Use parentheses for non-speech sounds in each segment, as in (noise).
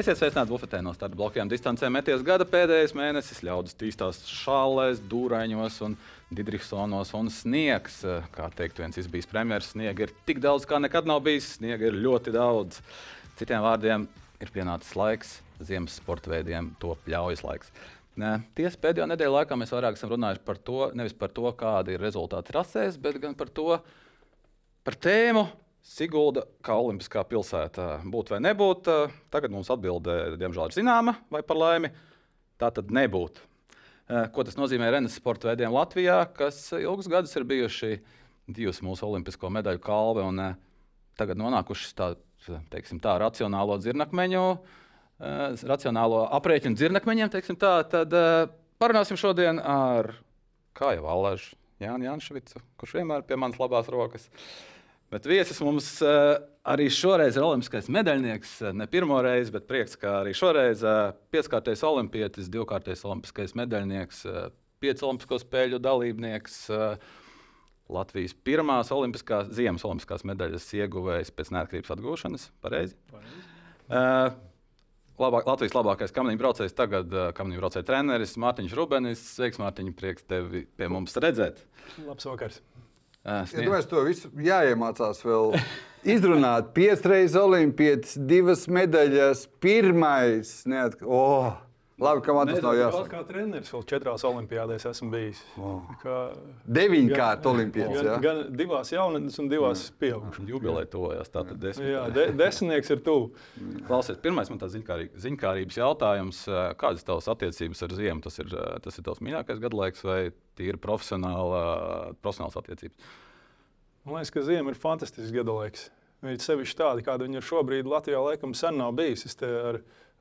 Esiet sveicināti bufetē no starta blokiem. Distancē meties gada pēdējais mēnesis. Ļaudis tīstās šālēs, dūraņos un didriksonos un sniegs. Kā teikt, viens izbijis premjeras, sniega ir tik daudz, kā nekad nav bijis. Sniega ir ļoti daudz. Citiem vārdiem ir pienācis laiks ziemas sporta veidiem, to pļaujas laiks. Tiesa pēdējo nedēļu laikā mēs vairāk esam runājuši par to, nevis par to, kādi ir rezultāti rasēs, bet gan par to, par tēmu, Sigulda kā olimpiskā pilsēta būt vai nebūt. Tagad mums atbildē, diemžēl, ir zināma, vai par laimi tā tad nebūtu. Ko tas nozīmē Renes sporta veidiem Latvijā, kas ilgus gadus ir bijuši divas mūsu olimpisko medaļu kalve un tagad nonākuši tā, teiksim, tā racionālo dzirnakmeņu, racionālo aprēķinu dzirnakmeņiem, tā, tad parunāsim šodien ar Kāju Valažu, Jānu Janšvicu, kurš vienmēr pie manas labās rokas. Uh, Bet viesis mums uh, arī šoreiz ir olimpiskais medaļnieks. Eh, ne pirmo reizi, bet prieks, ka arī šoreiz uh, pieskārtais olimpietis, divkārtais olimpiskais medaļnieks, pieci olimpisko spēļu dalībnieks. Latvijas pirmās olimpiskās, ziemas olimpiskās medaļas ieguvējs pēc neatkarības atgūšanas. Pareizi. Uh, labāk, Latvijas labākais kamaniņu braucējs, tagad uh, kamaniņu braucēja treneris Mārtiņš Rubenis. Sveiks, Mārtiņ, prieks tevi pie mums redzēt. Labs vakars! Es ja domāju, to visu jāiemācās vēl (laughs) izrunāt. Piecreiz olimpietis, divas medaļas, pirmais. Neat... Oh! Labi, ka man tas nav jāsaka. Kā treneris vēl četrās olimpiādēs esmu bijis. Oh. Deviņkārt olimpietis. Gan, gan divās jaunatnes un divās pieaugušas. Jubilē tojās, tātad desmit. Jā, de, desmitnieks ir tuvu. Klausies, pirmais man tāds ziņkārības jautājums. Kādas tavas attiecības ar ziemu? Tas ir, tas ir tavs mīļākais gadlaiks vai tīri profesionāls attiecības? Man liekas, ka ziema ir fantastisks gadlaiks. Viņi ir sevišķi tādi, kādi viņi ir šobrīd Latvijā, laikam, sen nav bijis.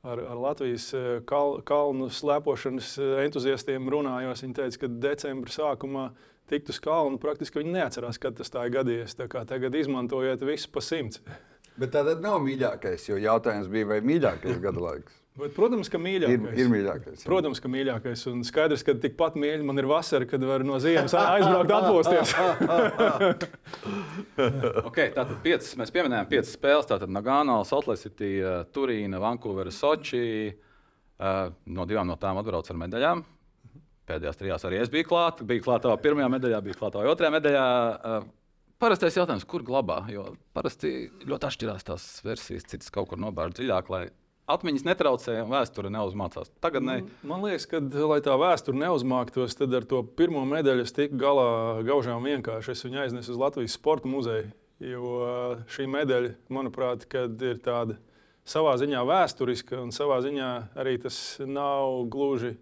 Ar, ar, Latvijas eh, kal, kalnu slēpošanas eh, entuziastiem runājos. Viņi teica, ka decembra sākumā tikt uz kalnu praktiski viņi neatcerās, kad tas tā ir gadījies. Tā kā tagad izmantojiet visu pa simts. Bet tā nav mīļākais, jo jautājums bija, vai mīļākais gada laiks. Bet, protams, ka mīļākais. Ir, ir mīļākais. Jā. Protams, ka mīļākais. Un skaidrs, ka tikpat mīļa man ir vasara, kad var no ziemas aizbraukt atpūsties. (laughs) okay, tātad piecas, mēs pieminējām piecas spēles. Tātad City, eh, Turīna, Vankūvera, Soči. Eh, no divām no tām atbrauc ar medaļām. Pēdējās trijās arī es biju klāts. Biju klātā pirmajā medaļā, biju klātā otrajā medaļā. Eh, parastais jautājums, kur glabā? Jo parasti ļoti atšķirās tās versijas, citas kaut kur nobērta dziļāk, lai atmiņas netraucēja un vēsture neuzmācās. Tagad ne. Man liekas, ka, lai tā vēsture neuzmāktos, tad ar to pirmo medaļu es tiku galā gaužām vienkārši. Es viņu aiznesu uz Latvijas Sporta muzeju. Jo šī medaļa, manuprāt, ir tāda savā ziņā vēsturiska, un savā ziņā arī tas nav gluži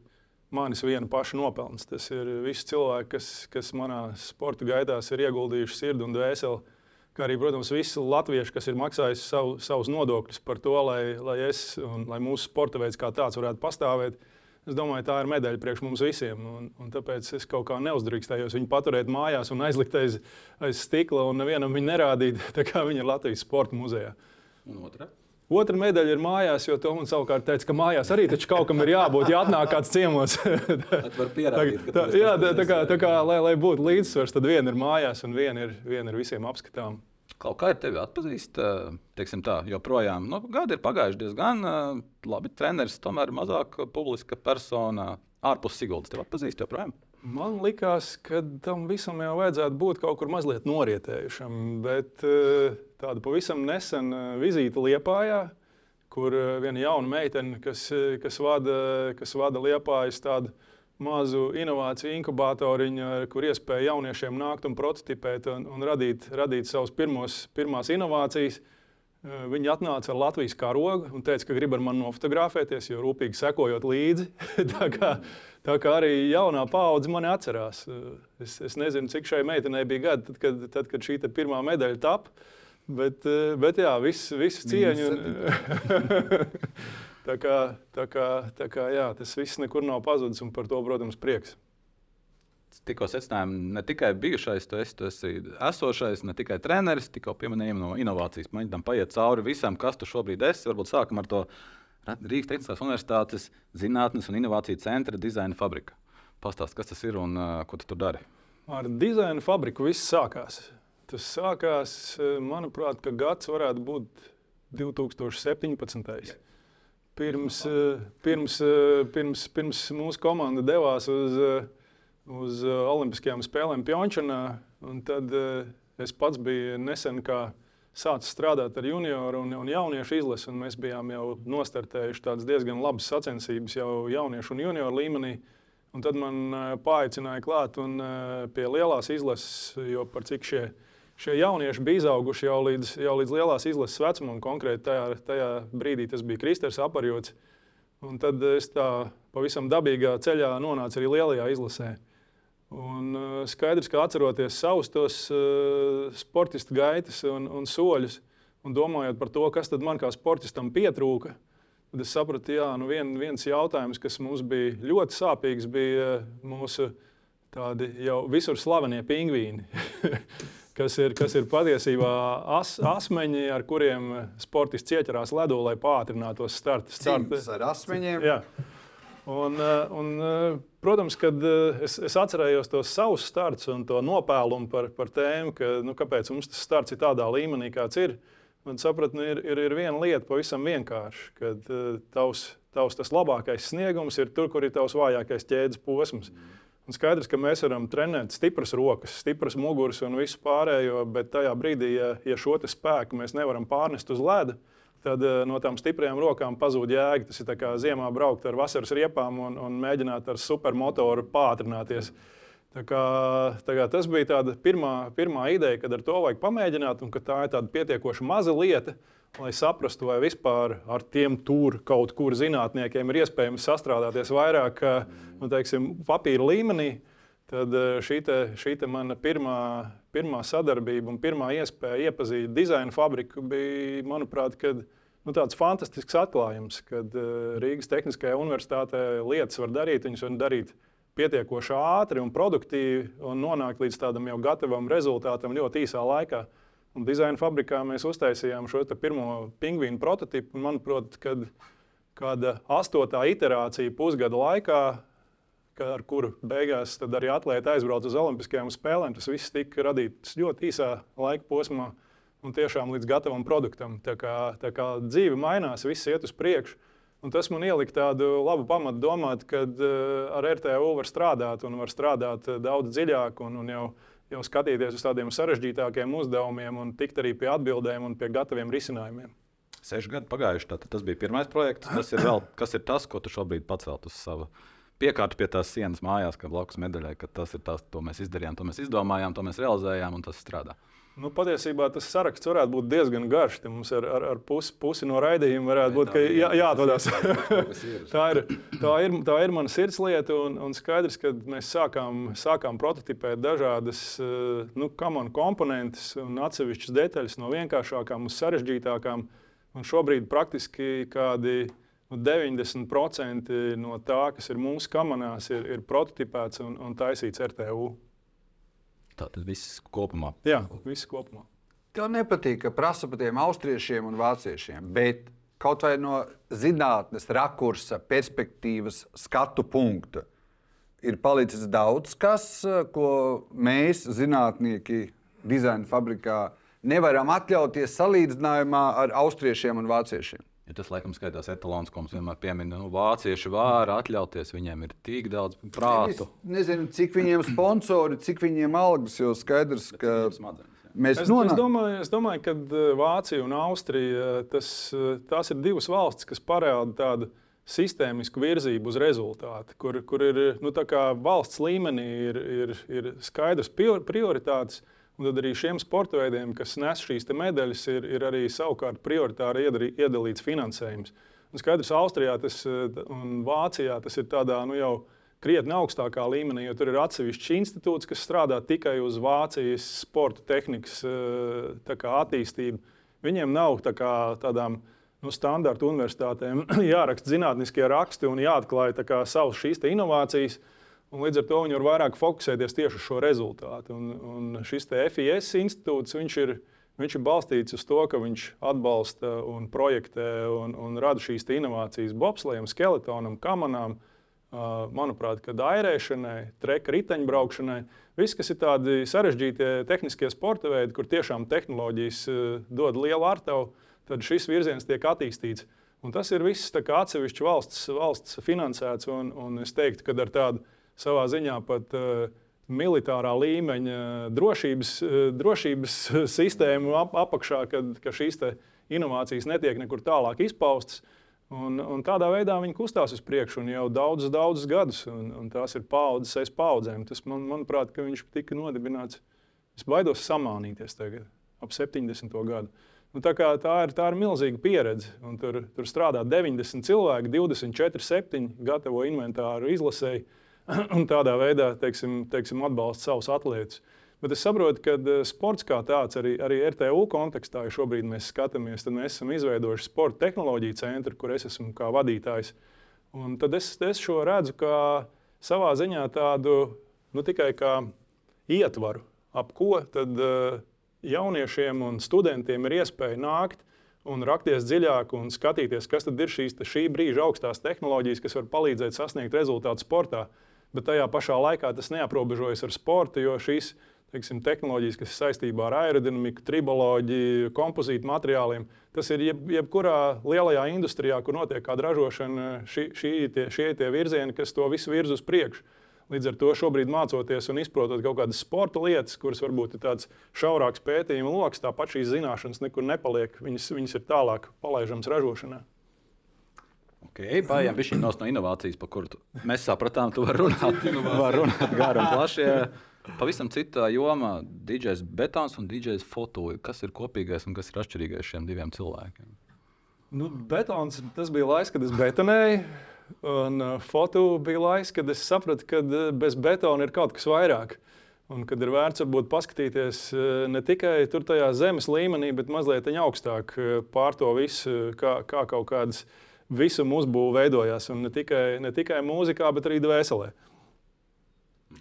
manis viena paša nopelns. Tas ir visi cilvēki, kas, kas manā sporta gaitās ir ieguldījuši sirdi un dvēseli kā arī, protams, visi latvieši, kas ir maksājuši savu, savus nodokļus par to, lai, lai es un lai mūsu sporta veids kā tāds varētu pastāvēt. Es domāju, tā ir medaļa priekš mums visiem. Un, un tāpēc es kaut kā neuzdrīkstējos viņu paturēt mājās un aizlikt aiz, aiz stikla un nevienam viņu nerādīt. (laughs) Tā kā viņa ir Latvijas Sporta muzejā. Un otra? Otra medaļa ir mājās, jo to man savukārt teica, ka mājās arī kaut kam ir jābūt, ja atnāk kāds ciemos. (laughs) pierādīt, tā, jā, tā, tā kā, tā kā lai, lai būtu līdzsvars, tad viena ir mājās un viena ir, viena ir visiem apskatām. Kaut kā ir tevi atpazīst, teiksim tā, joprojām. Nu, gadi ir pagājuši diezgan labi. Treneris tomēr ir mazāk publiska persona. Ārpus Siguldas tev atpazīst joprojām. Man liekas, ka tam visam jau vajadzētu būt kaut kur mazliet norietējušam. Bet uh, tāda pavisam nesena vizīte Liepājā, kur eh, viena jauna meitene, kas, eh, kas, vada, kas vada Liepājas tādu mazu inovāciju inkubatoriņu, kur iespēja jauniešiem nākt un prototipēt un, un radīt, radīt savus pirmos, pirmās inovācijas. Eh, viņi atnāca ar Latvijas karogu un teica, ka grib ar mani nofotografēties, jo rūpīgi sekojot līdzi. (laughs) tā, kā, tā kā arī jaunā paudze mani atcerās. Es, es nezinu, cik šai meitenei bija gadi, tad, kad, tad, kad šī pirmā medaļa tapta. Bet, eh, bet jā, viss, viss cieņa. Un, (laughs) tā kā, tā kā, tā kā, jā, tas viss nekur nav pazudis, un par to, protams, prieks. Tikko secinājām, ne tikai bijušais, tu esi, tu esi esošais, ne tikai treneris, tikko pieminējām no inovācijas. Mēģinām paiet cauri visam, kas tu šobrīd esi. Varbūt sākam ar to Rīgas Tehniskās Universitātes Zinātnes un Inovāciju centra dizaina fabrika. Pastāst, kas tas ir un uh, ko tu tur dari? Ar dizaina fabriku viss sākās. Tas sākās, eh, manuprāt, ka gads varētu būt 2017. pirms, eh, pirms, eh, pirms, pirms mūsu komanda devās uz, uz Olimpiskajām spēlēm Pjončanā. Tad es pats biju nesen sācis strādāt ar junioru un, un jauniešu izlasi. Mēs bijām jau nostartējuši diezgan labas sacensības jau jauniešu un junioru līmenī. Un tad man paaicināja klāt un pie lielās izlases, jo par cik šie ir šie jaunieši bija izauguši jau līdz, jau līdz lielās izlases vecumam. Konkrēti tajā, tajā brīdī tas bija Kristers Aparjots. Un tad es tā pavisam dabīgā ceļā nonācu arī lielajā izlasē. Un, uh, skaidrs, ka atceroties savus tos uh, sportistu gaitas un, un soļus, un domājot par to, kas man kā sportistam pietrūka, tad es sapratu, ka nu vien, viens jautājums, kas mums bija ļoti sāpīgs, bija mūsu tādi jau visur slavenie pingvīni. (laughs) kas ir, kas ir patiesībā as, asmeņi, ar kuriem sportists ķeķerās ledū, lai pātrinātos starta. starta. ar asmeņiem. Jā. Un, eh, un, eh, protams, kad eh, es, es atcerējos tos savus starts un to nopēlumu par, par tēmu, ka, nu, kāpēc mums tas starts ir tādā līmenī, kāds ir. Man sapratu, nu, ir, ir, ir viena lieta, pavisam vienkārša, kad tavs, tavs tas labākais sniegums ir tur, kur ir tavs vājākais ķēdes posms. Mm. Un skaidrs, ka mēs varam trenēt stipras rokas, stipras muguras un visu pārējo, bet tajā brīdī, ja, ja šo spēku mēs nevaram pārnest uz ledus, tad uh, no tām stiprajām rokām pazūd jēga. Tas ir kā ziemā braukt ar vasaras riepām un, un mēģināt ar supermotoru pātrināties. Tā kā, tā kā tas bija pirmā, pirmā ideja, kad ar to vajag pamēģināt, un ka tā ir tāda pietiekoši maza lieta, lai saprastu, vai vispār ar tiem tur kaut kur zinātniekiem ir iespējams sastrādāties vairāk nu, teiksim, papīra līmenī. Tad eh, šī, te, šī te mana pirmā, pirmā sadarbība un pirmā iespēja iepazīt dizaina fabriku bija, manuprāt, kad, nu, tāds fantastisks atklājums, kad uh, Rīgas Tehniskajā universitātē lietas var darīt, viņas var darīt pietiekoši ātri un produktīvi un nonākt līdz tādam jau gatavam rezultātam ļoti īsā laikā. Un dizaina fabrikā mēs uztaisījām šo pirmo pingvīnu prototipu. Manuprāt, kad kāda astotā iterācija pusgada laikā, ar kuru beigās arī atlētā aizbrauca uz Olimpiskajām spēlēm, tas viss tika radīts ļoti īsā laika posmā un tiešām līdz gatavam produktam. Tā kā, tā kā dzīve mainās, viss iet uz priekšu. Un tas man ielika tādu labu pamatu domāt, ka uh, ar RTU var strādāt un var strādāt uh, daudz dziļāk un, un jau jau skatīties uz tādiem sarežģītākiem uzdevumiem un tikt arī pie atbildēm un pie gataviem risinājumiem. Seši gadi pagājuši, tad tas bija pirmais projekts. Tas ir vēl, kas ir tas, ko tu šobrīd pacelt uz sava piekārta pie tās sienas mājās, kā blakus medaļai, ka tas ir tas, ko mēs izdarījām, to mēs izdomājām, to mēs realizējām un tas strādā. Nu, patiesībā tas saraksts varētu būt diezgan garš. Mums ar, ar, ar pusi, pusi no raidījuma varētu būt jā, jāatvadās. (laughs) tā, ir, tā, ir, tā ir mana sirdslieta. Un, un skaidrs, ka mēs sākām, sākām prototipēt dažādas eh, nu, komponentes un atsevišķas detaļas no vienkāršākām uz sarežģītākām. Un šobrīd praktiski kādi nu, 90% no tā, kas ir mūsu kamerās, ir, ir prototipēts un, un taisīts RTU. Tātad viss kopumā. Jā, viss kopumā. Tev nepatīk, ka prasa par tiem austriešiem un vāciešiem, bet kaut vai no zinātnes rakursa, perspektīvas, skatu punkta ir palicis daudz kas, ko mēs, zinātnieki, dizaina fabrikā, nevaram atļauties salīdzinājumā ar austriešiem un vāciešiem. Ja tas, laikam, skaitās etalons, ko mums vienmēr piemin, nu, vācieši var atļauties, viņiem ir tik daudz prātu. Es nezinu, cik viņiem sponsori, cik viņiem algas, jo skaidrs, ka mēs es, nonāk... es, domāju, es domāju, ka eh, Vācija un Austrija eh, tas, eh, tās ir divas valstis, kas parāda tādu sistēmisku virzību uz rezultātu, kur, kur ir nu, valsts līmenī ir, ir, ir skaidrs prioritātes. Un tad arī šiem sporta veidiem, kas nes šīs medaļas, ir, ir arī savukārt prioritāri iedalīts finansējums. Un skaidrs, Austrijā tas, un Vācijā tas ir tādā nu, jau krietni augstākā līmenī, jo tur ir atsevišķs institūts, kas strādā tikai uz Vācijas sporta tehnikas kā, attīstību. Viņiem nav tā kā, tādām nu, standarta universitātēm (clears throat) jāraksta zinātniskie raksti un jāatklāj kā, savas šīs inovācijas. Un līdz ar to viņi var vairāk fokusēties tieši uz šo rezultātu. Un, un šis FIS institūts ir, ir balstīts uz to, ka viņš atbalsta un projektē un, un rada šīs inovācijas bobslējam, skeletonam, kamanām. Manuprāt, kad airēšanai, treka riteņbraukšanai, viss, kas ir tādi sarežģīti tehniskie sporta veidi, kur tiešām tehnoloģijas dod lielu ārtavu, tad šis virziens tiek attīstīts. Un tas ir viss atsevišķi valsts, valsts finansēts. Un, un es teiktu, ka ar tādu savā ziņā pat uh, militārā līmeņa drošības, uh, drošības sistēmu ap, apakšā, kad, ka šīs inovācijas netiek nekur tālāk izpaustas. Un, un tādā veidā viņi kustās uz priekšu jau daudzus, daudzus gadus. Un, un tās ir paudzes aiz paudzēm. Tas, man, manuprāt, viņš tika nodibināts. Es baidos samānīties tagad, ap 70. gadu. Nu, tā, tā, ir, tā ir milzīga pieredze. Un tur, tur strādā 90 cilvēki, 24, 7 gatavo inventāru izlasēji (clears throat) un tādā veidā teiksim, teiksim, atbalsta savus atlētus. Bet es saprotu, ka eh, sports kā tāds, arī, arī RTU kontekstā, ja šobrīd mēs skatāmies, tad mēs esam izveidojuši sporta tehnoloģiju centru, kur es esmu kā vadītājs. Un tad es, es šo redzu kā savā ziņā tādu nu, tikai kā ietvaru, ap ko tad, uh, jauniešiem un studentiem ir iespēja nākt un rakties dziļāk un skatīties, kas ir šīs šī brīža augstās tehnoloģijas, kas var palīdzēt sasniegt rezultātu sportā. Bet tajā pašā laikā tas neaprobežojas ar sportu, jo šīs teiksim, tehnoloģijas, kas ir saistībā ar aerodinamiku, triboloģiju, kompozītu materiāliem. Tas ir jeb, jebkurā lielajā industrijā, kur notiek kāda ražošana, šī, šī tie, šie tie virzieni, kas to visu virz uz priekšu. Līdz ar to šobrīd mācoties un izprotot kaut kādas sporta lietas, kuras varbūt ir tāds šaurāks pētījuma lokus, tāpat šīs zināšanas nekur nepaliek. Viņas, viņas ir tālāk palaižamas ražošanā. Okay, Pārējām bija (laughs) šī no inovācijas, par kuru mēs sapratām, tu vari runāt, (laughs) var runāt garu un plaši. Pavisam citā jomā - DJs betons un DJs foto. Kas ir kopīgais un kas ir atšķirīgais šiem diviem cilvēkiem? Nu, betons tas bija laiks, kad es betonēju. Un uh, foto bija laiks, kad es sapratu, ka uh, bez betona ir kaut kas vairāk. Un kad ir vērts varbūt paskatīties uh, ne tikai tur tajā zemes līmenī, bet mazliet augstāk uh, pār to visu, kā, kā kaut kādas visuma uzbūve veidojās. Un ne tikai, ne tikai mūzikā, bet arī dvēselē.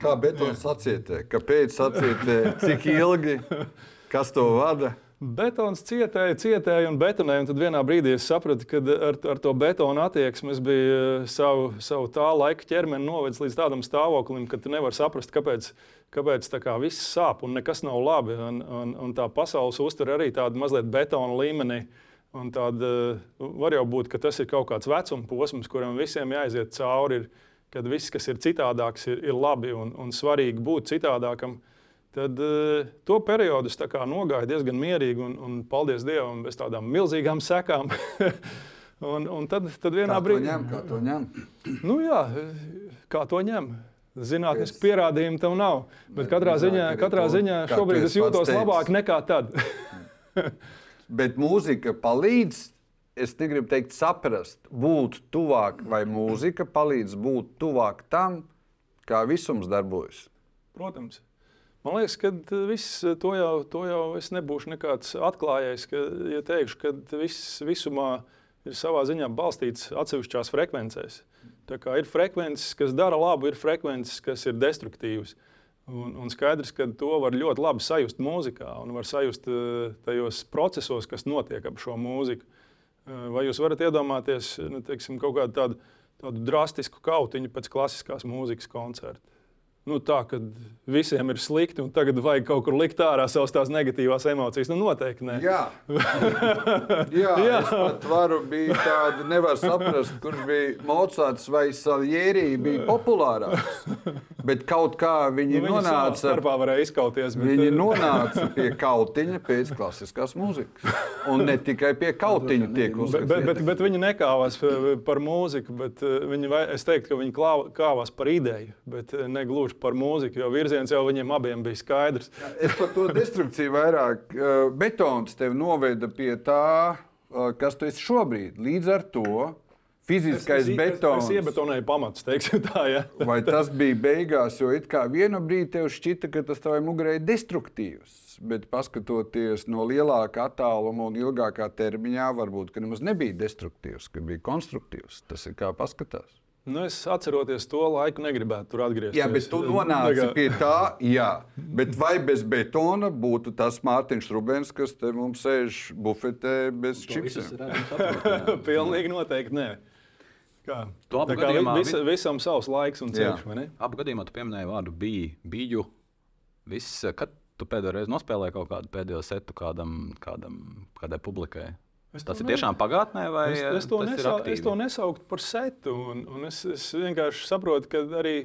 Kā betons sacietē? Kāpēc sacietē? Cik ilgi? Kas to vada? Betons cietēja, cietēja un betonēja. Un tad vienā brīdī es sapratu, ka ar, ar to betonu attieksmi es biju eh, savu, savu tā laika ķermeni novedis līdz tādam stāvoklim, ka tu nevari saprast, kāpēc, kāpēc tā kā viss sāp un nekas nav labi. Un, un, un tā pasaules uztur arī tādu mazliet betona līmenī. Un tāda, var jau būt, ka tas ir kaut kāds vecuma posms, kuram visiem jāiziet cauri. Ir, kad viss, kas ir citādāks, ir, ir labi un, un svarīgi būt citādākam, tad uh, to periodu es nogāju diezgan mierīgi un, un paldies Dievam, bez tādām milzīgām sekām. (laughs) un, un tad, tad vienā brīdī. Kā to ņem? Nu, jā, kā to ņem? Zinātniski pierādījumi tam nav. Bet katrā ziņā, katrā ziņā šobrīd es jūtos labāk nekā tad. (laughs) Bet mūzika palīdz es negribu teikt, saprast, būt tuvāk, vai mūzika palīdz būt tuvāk tam, kā visums darbojas. Protams. Man liekas, ka viss to jau, to jau es nebūšu nekāds atklājējis. Ka, ja teikšu, ka viss visumā ir savā ziņā balstīts atsevišķās frekvencēs. Tā kā ir frekvences, kas dara labu, ir frekvences, kas ir destruktīvas. Un, un skaidrs, ka to var ļoti labi sajust mūzikā un var sajust eh, tajos procesos, kas notiek ap šo mūziku. Vai jūs varat iedomāties nu, teiksim, kaut kādu tādu, tādu drastisku kautiņu pēc klasiskās mūzikas koncerta? Nu, tā, ka visiem ir slikti un tagad vajag kaut kur likt ārā savas tās negatīvās emocijas. Nu, noteikti nē. Jā, (laughs) Jā, Jā. es pat varu būt tāda, nevar saprast, kurš bija Mocards vai Saljērī bija populārāks. Bet kaut kā viņi nu, nonāca, starpā varēja izkauties. Bet... Viņi (laughs) nonāca pie kautiņa pēc klasiskās mūzikas. Un ne tikai pie kautiņa tiek uzskatīts. Bet, bet, bet viņi nekāvās par mūziku, bet eh, viņi, es teiktu, ka viņi kāvās par ideju, bet eh, ne gluži par mūziku, jo virziens jau viņiem abiem bija skaidrs. es par to destrukciju vairāk. Betons tev noveda pie tā, kas tu esi šobrīd. Līdz ar to fiziskais es, es, betons. Es, es iebetonēju pamatus, teiksim tā. Ja. Vai tas bija beigās, jo it kā vienu brīdi tev šķita, ka tas tavai mugurē ir destruktīvs. Bet paskatoties no lielākā attāluma un ilgākā termiņā, varbūt nemaz nebija destruktīvs, ka bija konstruktīvs. Tas ir kā paskatās. Nu, es atceros to laiku, negribētu tur atgriezties. Jā, bet tu nonāci Negā... pie tā, jā. Bet vai bez betona būtu tas Mārtiņš Rubens, kas te mums sēž bufetē bez čipsiem? (laughs) Pilnīgi noteikti nē. Kā? Tu abu kā vis, visam savs laiks un ceļš, vai ne? Abu gadījumā tu pieminēji vārdu bija, biju. Viss, kad tu pēdējo reizi nospēlēji kaut kādu pēdējo setu kādam, kādam, kādai publikai? Es tas ir tiešām pagātnē, vai es, es, to nesau, es to nesauktu par setu. Un, un es, es vienkārši saprotu, ka arī,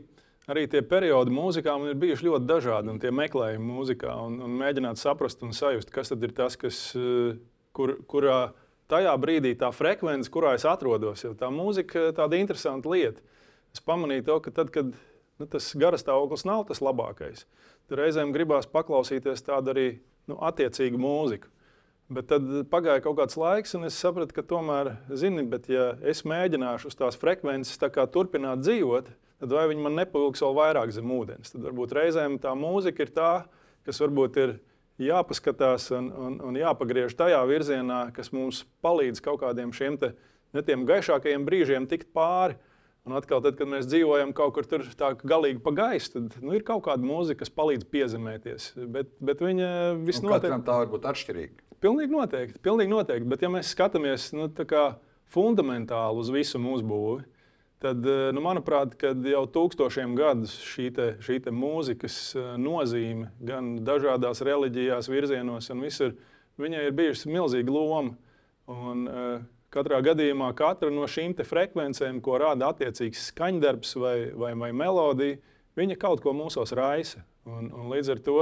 arī tie periodi mūzikā ir bijuši ļoti dažādi, un tie meklējumi mūzikā, un, un mēģināt saprast un sajust, kas ir tas, kas, eh, kur, kurā tajā brīdī tā frekvence, kurā es atrodos, jo tā mūzika ir tāda interesanta lieta. Es pamanīju to, ka tad, kad nu, tas garastāvoklis nav tas labākais, tad reizēm gribās paklausīties tādu arī nu, attiecīgu mūziku. Bet tad pagāja kaut kāds laiks, un es sapratu, ka tomēr, zini, bet ja es mēģināšu uz tās frekvences tā turpināt dzīvot, tad vai viņi man nepaliks vēl vairāk zem ūdens? Tad varbūt reizēm tā mūzika ir tā, kas varbūt ir jāpaskatās un, un, un jāpagriež tajā virzienā, kas mums palīdz kaut kādiem šiem te, ne tiem gaišākajiem brīžiem tikt pāri. Un atkal, tad, kad mēs dzīvojam kaut kur tur tā galīgi pa gaisu, tad nu, ir kaut kāda mūzika, kas palīdz piezemēties. Bet, bet viņa visnotaļ. Tā var būt atšķirīga. Pilnīgi noteikti, pilnīgi noteikti. Bet, ja mēs skatāmies nu, fundamentāli uz visu mūsu būvi, tad, eh, nu, manuprāt, jau tūkstošiem gadus šī, te, šī te mūzikas eh, nozīme gan dažādās reliģijās, virzienos, un visur, viņai ir bijusi milzīga loma. Un, uh, katrā gadījumā katra no šīm frekvencēm, ko rada attiecīgs skaņdarbs vai, vai, vai melodija, viņa kaut ko mūsos raisa. Un, un līdz ar to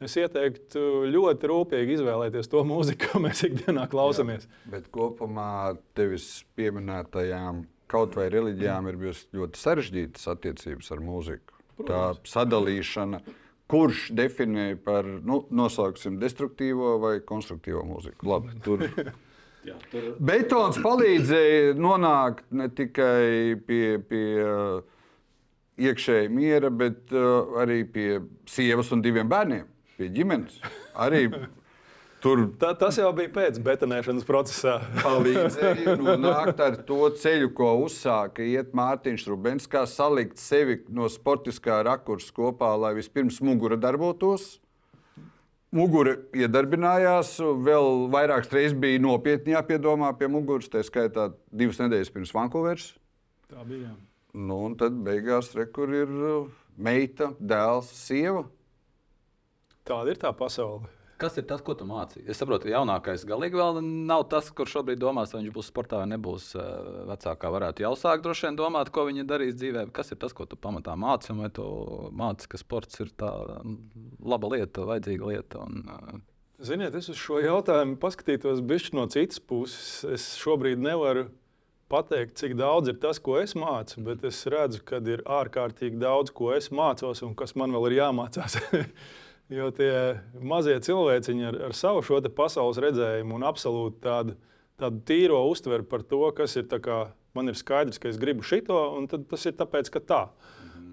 Es ieteiktu ļoti rūpīgi izvēlēties to mūziku, ko mēs ikdienā klausāmies. Jā, bet kopumā tevis pieminētajām kaut vai reliģijām ir bijusi ļoti sarežģītas attiecības ar mūziku. Protams. Tā sadalīšana, kurš definē par, nu, nosauksim, destruktīvo vai konstruktīvo mūziku. Labi, tur (laughs) Jā, tur... Betons palīdzēja nonākt ne tikai pie, pie iekšēja miera, bet uh, arī pie sievas un diviem bērniem pie ģimenes. Arī tur Tā, tas jau bija pēc betonēšanas procesā. (laughs) palīdzēja nonākt ar to ceļu, ko uzsāka iet Mārtiņš Rubens, kā salikt sevi no sportiskā rakursa kopā, lai vispirms mugura darbotos. Mugura iedarbinājās, vēl vairākas reizes bija nopietni jāpiedomā pie muguras, tā skaitā divas nedēļas pirms Vankūveras. Tā bija. Nu, un tad beigās re, kur ir uh, meita, dēls, sieva. Tāda ir tā pasaule. Kas ir tas, ko tu mācīji? Es saprotu, ka jaunākais galīgi vēl nav tas, kurš šobrīd domās, vai viņš būs sportā vai nebūs. Eh, vecākā varētu jau sākt droši vien domāt, ko viņa darīs dzīvē. Kas ir tas, ko tu pamatā māci, vai tu māci, ka sports ir tā laba lieta, vajadzīga lieta? Un, uh... Ziniet, es uz šo jautājumu paskatītos bišķi no citas puses. Es šobrīd nevaru pateikt, cik daudz ir tas, ko es mācu, bet es redzu, ka ir ārkārtīgi daudz, ko es mācos un kas man vēl ir jāmācās. (laughs) Jo tie mazie cilvēciņi ar, ar savu šo pasaules redzējumu un absolūti tādu, tādu tīro uztveri par to, kas ir. Kā, man ir skaidrs, ka es gribu šito, un tas ir tāpēc, ka tā.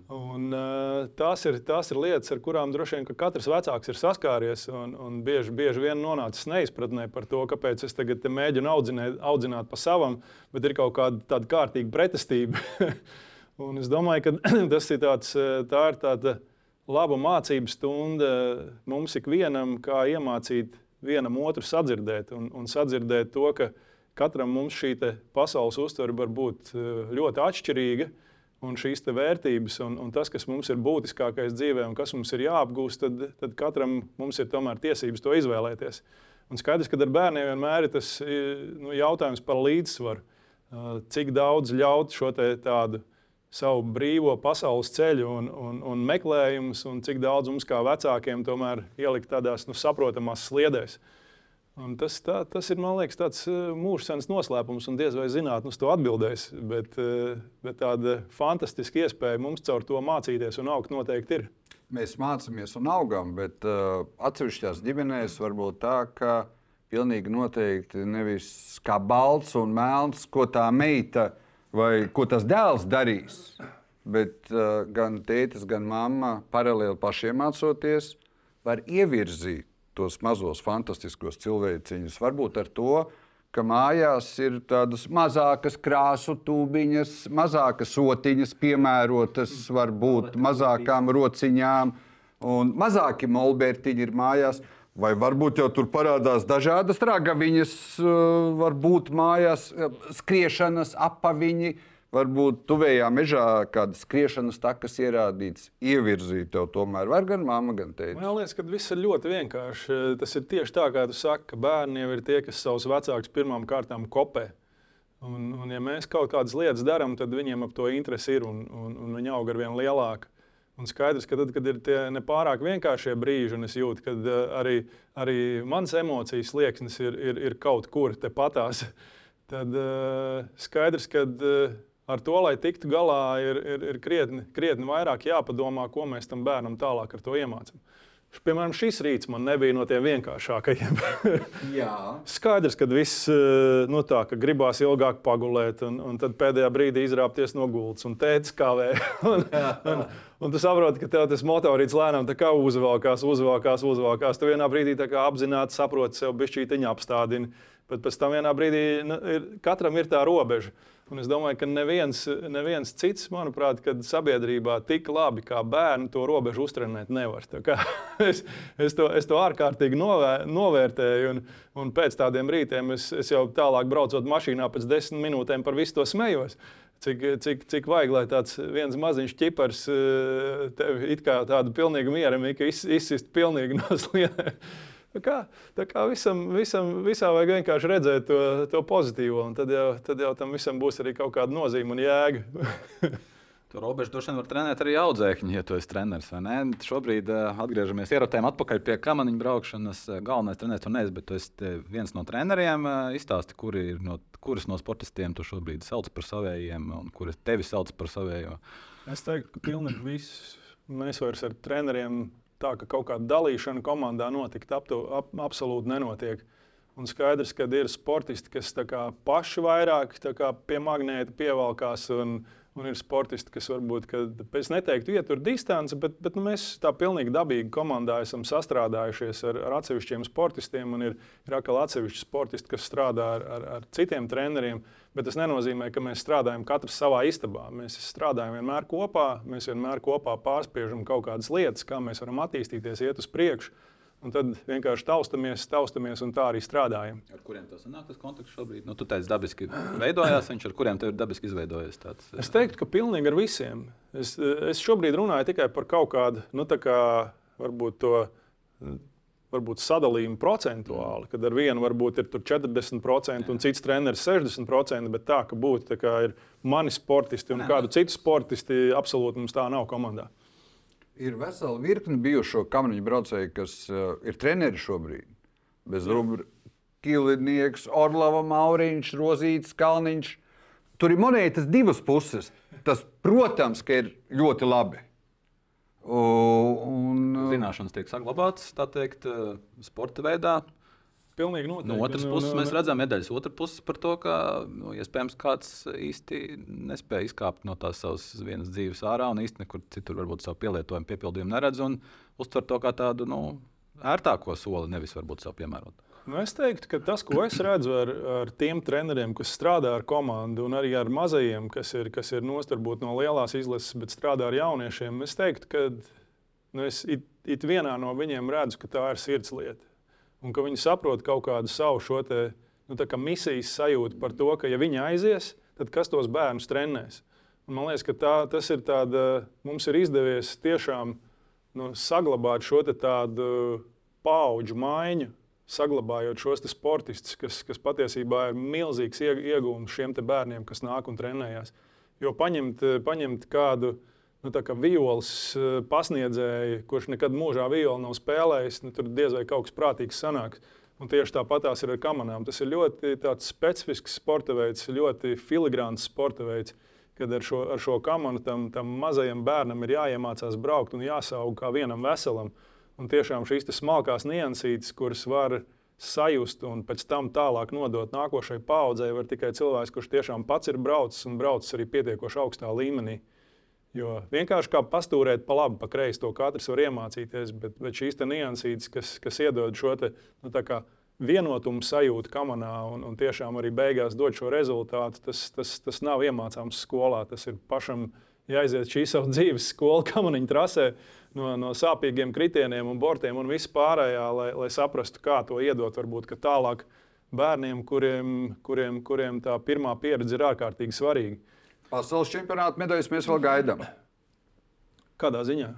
Un, uh, tās, ir, tās ir lietas, ar kurām droši vien ka katrs vecāks ir saskāries. Un, un bieži, bieži vien nonācis neizpratnē par to, kāpēc es tagad mēģinu audzināt, audzināt pa savam, bet ir kaut kāda tāda kārtīga pretestība. (laughs) es domāju, ka (clears throat) tas ir tāds, tā ir tāda laba mācību stunda mums ikvienam, kā iemācīt vienam otru sadzirdēt un, un sadzirdēt to, ka katram mums šī pasaules uztvere var būt eh, ļoti atšķirīga. Un šīs vērtības un, un tas, kas mums ir būtiskākais dzīvē un kas mums ir jāapgūst, tad, tad katram mums ir tomēr tiesības to izvēlēties. Un skaidrs, ka ar bērniem vienmēr ir tas eh, nu, jautājums par līdzsvaru. Eh, cik daudz ļaut šo tādu savu brīvo pasaules ceļu un, un, un meklējumus, un cik daudz mums kā vecākiem tomēr ielikt tādās nu, saprotamās sliedēs. Un tas, tā, tas ir liekas, tāds uh, mūžsens noslēpums, un diez vai zinātnē uz to atbildēs. Bet, uh, bet tāda fantastiska iespēja mums caur to mācīties un augt noteikti ir. Mēs mācāmies un augam, bet uh, atsevišķās ģimenēs var būt tā, ka pilnīgi noteikti nevis kā balts un melns, ko tā meita ir vai ko tas dēls darīs. Bet uh, gan tētis, gan mamma paralēli pašiem mācoties, var ievirzīt tos mazos fantastiskos cilvēciņus. Varbūt ar to, ka mājās ir tādas mazākas krāsu tūbiņas, mazākas otiņas, piemērotas varbūt mazākām rociņām, un mazāki molbertiņi ir mājās. Vai varbūt jau tur parādās dažādas ragaviņas, eh, varbūt mājās eh, skriešanas apaviņi, varbūt tuvējā mežā kādas skriešanas takas ierādīts, ievirzīt tev tomēr var gan mamma, gan tēta. Man liekas, ka viss ir ļoti vienkārši. Tas ir tieši tā, kā tu saki, ka bērni jau ir tie, kas savus vecākus pirmām kārtām kopē. Un, un ja mēs kaut kādas lietas darām, tad viņiem ap to interesi ir un, un, un viņi aug ar vien lielāku. Un skaidrs, ka tad, kad ir tie nepārāk vienkāršie brīži, un es jūtu, ka arī, arī mans emocijas slieksnis ir, ir, ir kaut kur tepatās, (laughs) tad uh, skaidrs, ka uh, ar to, lai tiktu galā, ir, ir, ir krietni, krietni vairāk jāpadomā, ko mēs tam bērnam tālāk ar to iemācām. Piemēram, šis rīts man nebija no tiem vienkāršākajiem. (laughs) Skaidrs, ka viss eh, nu, tā, ka gribās ilgāk pagulēt, un, un tad pēdējā brīdī izrāpties no gultas un tēta kavē. (laughs) un, un, tu saproti, ka tev tas motorīts lēnām uzvelkās, uzvelkās, uzvelkās. Tu vienā brīdī apzināti saproti sev, bišķītiņa apstādini, bet pēc tam vienā brīdī nu, ir, katram ir tā robeža. Un es domāju, ka neviens, neviens cits, manuprāt, sabiedrībā tik labi kā bērni to robežu uztrenēt nevar. (laughs) es, es, to, es to ārkārtīgi novēr, novērtēju, un, un pēc tādiem rītiem es, es jau tālāk braucot mašīnā, pēc desmit minūtēm par visu to smējos. Cik, cik, cik vajag, lai tāds viens maziņš ķipars eh, tevi it kā tādu pilnīgu mieru izsist pilnīgi (laughs) no sliedēm. Tā kā, tā kā visam, visam, visā vajag vienkārši redzēt to, to pozitīvo, un tad jau, tad jau tam visam būs arī kaut kāda nozīme un jēga. (laughs) To robežu droši vien var trenēt arī audzēkņi, ja tu esi treneris. Šobrīd uh, atgriežamies ierotēm atpakaļ pie kamaniņu braukšanas. Galvenais treneris to nezina, bet tu esi viens no treneriem. Uh, izstāsti, kuri ir no, kuras no sportistiem tu šobrīd sauc par savējiem un kuras tevi sauc par savējo. Es teiktu, ka pilnīgi viss. Mēs vairs ar treneriem tā, ka kaut kāda dalīšana komandā notikt, ap to, ap, absolūti nenotiek. Un skaidrs, ka ir sportisti, kas kā, paši vairāk kā, pie magnēta pievelkās, un, un ir sportisti, kas varbūt, kad, es neteiktu, ietur distanci, bet, bet nu, mēs tā pilnīgi dabīgi komandā esam sastrādājušies ar, ar atsevišķiem sportistiem. Ir, ir atkal atsevišķi sportisti, kas strādā ar, ar, ar citiem treneriem. Bet tas nenozīmē, ka mēs strādājam katrs savā istabā. Mēs strādājam vienmēr kopā, mēs vienmēr kopā pārspiežam kaut kādas lietas, kā mēs varam attīstīties, iet uz priekšu. Un tad vienkārši taustamies, taustamies un tā arī strādājam. Ar kuriem tas nāk, tas kontakts šobrīd? Nu, tu teici, dabiski veidojās viņš, ar kuriem tev ir dabiski izveidojies tāds? Es teiktu, ka pilnīgi ar visiem. Es, es šobrīd runāju tikai par kaut kādu, nu, tā kā varbūt to varbūt sadalījumu procentuāli, kad ar vienu varbūt ir 40% un cits treneris 60%, bet tā, ka būtu tā kā ir mani sportisti un kādu citu sportisti, absolūti mums tā nav komandā. Ir vesela virkne bijušo kamaniņu braucēju, kas uh, ir treneri šobrīd. Bez rubra Kilinieks, Orlova Mauriņš, Rozīts, Kalniņš. Tur ir monētas divas puses. Tas, protams, ir ļoti labi. Un, Zināšanas tiek saglabātas, tā teikt, sporta veidā. Pilnīgi noteikti. No otras puses, mēs redzam medaļas otru pusi par to, ka nu, iespējams kāds īsti nespēja izkāpt no tās savas vienas dzīves ārā un īsti nekur citur varbūt savu pielietojumu, piepildījumu neredz un uztver to kā tādu nu, ērtāko soli, nevis varbūt savu piemērotu. Nu, es teiktu, ka tas, ko es redzu ar, ar tiem treneriem, kas strādā ar komandu, un arī ar mazajiem, kas ir, kas ir nostarbūt no lielās izlases, bet strādā ar jauniešiem, es teiktu, ka nu, es it, it vienā no viņiem redzu, ka tā ir sirdslieta. Un ka viņi saprot kaut kādu savu šo te, nu, misijas sajūtu par to, ka, ja viņi aizies, tad kas tos bērnus trenēs? Un man liekas, ka tā, tas ir tāda, mums ir izdevies tiešām nu, saglabāt šo tādu paudžu maiņu saglabājot šos sportistus, kas, kas patiesībā ir milzīgs iegūms šiem bērniem, kas nāk un trenējas. Jo paņemt, paņemt kādu nu, kā violas eh, pasniedzēju, kurš nekad mūžā violi nav spēlējis, nu, tur diez vai kaut kas prātīgs sanāks. Un tieši tāpat tās ir ar kamerām. Tas ir ļoti specifisks sporta veids, ļoti filigrāns sporta veids. Kad ar šo, ar šo kamanu tam, tam mazajam bērnam ir jāiemācās braukt un jāsaug kā vienam veselam. Uh, Un tiešām šīs smalkās niansītes, kuras var sajust un pēc tam tālāk nodot nākošai paudzei, var tikai cilvēks, kurš tiešām pats ir braucis un braucis arī pietiekoši augstā līmenī. Jo vienkārši kā pastūrēt pa labi, pa kreisi, to katrs var iemācīties, bet, bet šīs niansītes, kas, kas iedod šo te, nu, vienotumu sajūtu kamanā un, un tiešām arī beigās dod šo rezultātu, tas, tas, tas nav iemācāms skolā. Tas ir pašam jāiziet šī savu dzīves skolu kamaniņu trasē no, no sāpīgiem kritieniem un bortiem un viss pārējā, lai, lai saprastu, kā to iedot. Varbūt tālāk bērniem, kuriem, kuriem, kuriem tā pirmā pieredze ir ārkārtīgi svarīga. Pasaules čempionāta medaļas mēs vēl gaidām. Kādā ziņā?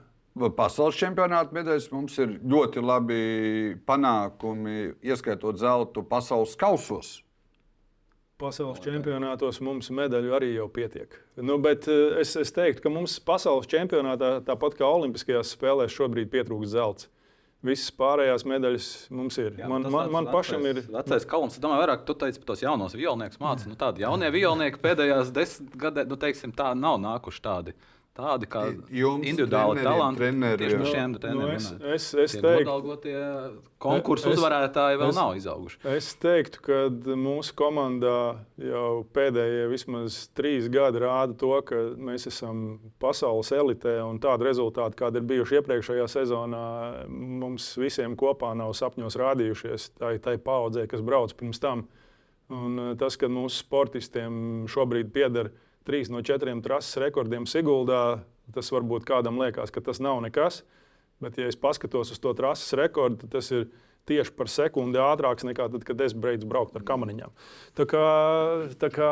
Pasaules čempionāta medaļas mums ir ļoti labi panākumi, ieskaitot zeltu pasaules kausos. Pasaules čempionātos mums medaļu arī jau pietiek. Nu, bet eh, es, es teiktu, ka mums pasaules čempionātā, tāpat kā Olimpiskajās spēlēs, šobrīd pietrūkst zelta. Visas pārējās medaļas mums ir. Jā, man man, man pašam ir. Vecais kalns, domāju, vairāk tu teici par tos jaunos violniekus mācīt. Nu, tādi jaunie (laughs) violnieki pēdējās desmit gadē, nu, teiksim, tā nav nākuši tādi tādi kā Jums individuāli talanti. Treneri, tieši par šiem treneriem. Nu, es, es, es teiktu, ka konkursu uzvarētāji vēl es, nav izauguši. Es teiktu, ka mūsu komandā jau pēdējie vismaz trīs gadi rāda to, ka mēs esam pasaules elitē un tādu rezultātu, kādi ir bijuši iepriekšējā sezonā, mums visiem kopā nav sapņos rādījušies. Tā ir tā paudzē, kas brauc pirms tam. Un eh, tas, ka mūsu sportistiem šobrīd pieder trīs no četriem trases rekordiem Siguldā. Tas varbūt kādam liekas, ka tas nav nekas. Bet, ja es paskatos uz to trases rekordu, tad tas ir tieši par sekundi ātrāks nekā tad, kad es beidzu braukt ar kamaniņām. Tā kā, tā kā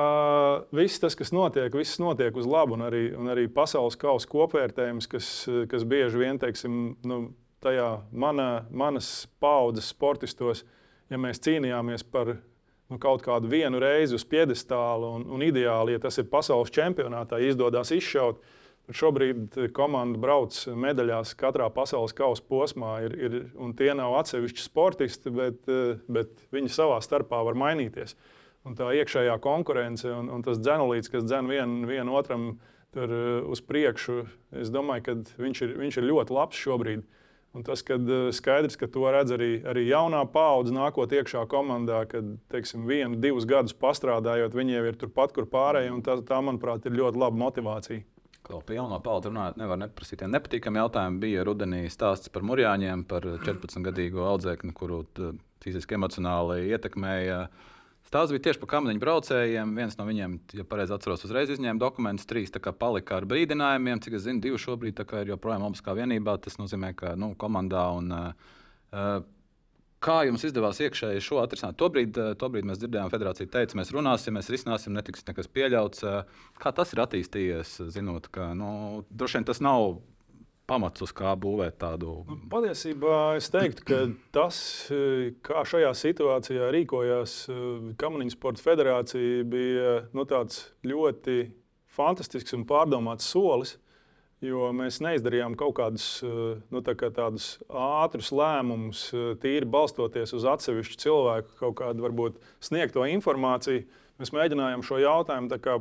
viss tas, kas notiek, viss notiek uz labu, un arī, un arī pasaules kausa kopvērtējums, kas, kas bieži vien, teiksim, nu, tajā mana, manas paudzes sportistos, ja mēs cīnījāmies par nu, kaut kādu vienu reizi uz piedestāla. Un, un ideāli, ja tas ir pasaules čempionātā, izdodas izšaut. Šobrīd komanda brauc medaļās katrā pasaules kausa posmā. Ir, ir, tie nav atsevišķi sportisti, bet, bet viņi savā starpā var mainīties. Un tā iekšējā konkurence un, un tas dzenulīts, kas dzen vien otram tur, uz priekšu, es domāju, ka viņš ir, viņš ir ļoti labs šobrīd. Un tas, kad eh, skaidrs, ka to redz arī, arī jaunā paudze, nākot iekšā komandā, kad teiksim, vienu, divus gadus pastrādājot, viņi jau ir turpat, kur pārējie. Tā, tā, manuprāt, ir ļoti laba motivācija. Kā par jauno paudzi runājot, nevar neprasīt. Ja nepatīkami jautājumi bija rudenī stāsts par Mūrjāņiem, par 14-gadīgo audzēkni, kuru fiziski emocionāli ietekmēja. Uh, Stāsts bija tieši par kamaniņu braucējiem. Viens no viņiem, ja pareizi atceros, uzreiz izņēma dokumentus. Trīs palika ar brīdinājumiem. Cik es zinu, divi šobrīd ir joprojām Olimpiskā vienībā. Tas nozīmē, ka nu, komandā un uh, Kā jums izdevās iekšēji šo atrisināt? Tobrīd, tobrīd mēs dzirdējām, federācija teica, mēs runāsim, mēs risināsim, netiks nekas pieļauts. Kā tas ir attīstījies? Zinot, ka nu, droši vien tas nav pamats, uz kā būvēt tādu? Nu, patiesībā es teiktu, ka tas, kā šajā situācijā rīkojās Kamaniņu sporta federācija, bija nu, ļoti fantastisks un pārdomāts solis. Jo mēs neizdarījām kaut kādus nu, kā tādus ātrus lēmumus, tīri balstoties uz atsevišķu cilvēku kaut kādu varbūt sniegto informāciju. Mēs mēģinājām šo jautājumu kā,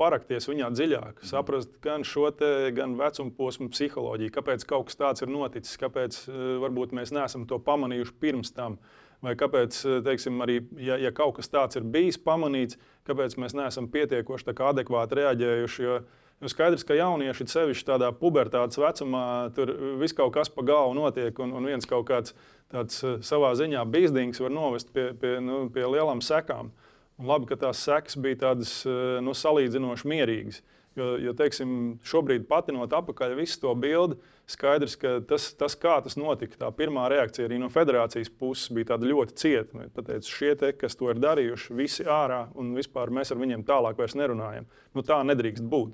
parakties viņā dziļāk, mhm. saprast gan šo te, gan vecuma posmu psiholoģiju, kāpēc kaut kas tāds ir noticis, kāpēc uh, varbūt mēs neesam to pamanījuši pirms tam. Vai kāpēc, e, teiksim, arī, ja, ja kaut kas tāds ir bijis pamanīts, kāpēc mēs neesam pietiekoši adekvāti reaģējuši? Jo, jo skaidrs, ka jaunieši sevišķi tādā pubertātes vecumā tur viss kaut kas pa galvu notiek, un, un viens kaut kāds tāds e, savā ziņā bizdīgs var novest pie, pie, nu, pie lielām sekām. Uh, Un labi, ka tās sekas bija tādas eh, nu, salīdzinoši mierīgas. Jo, jo teiksim, šobrīd patinot atpakaļ visu to bildi, skaidrs, ka tas, tas, kā tas notika, tā pirmā reakcija arī no federācijas puses bija ļoti cieta. Pateicu, šie, te, kas to ir darījuši, visi ārā un vispār mēs ar viņiem tālāk nerunājam. Nu, tā nedrīkst būt.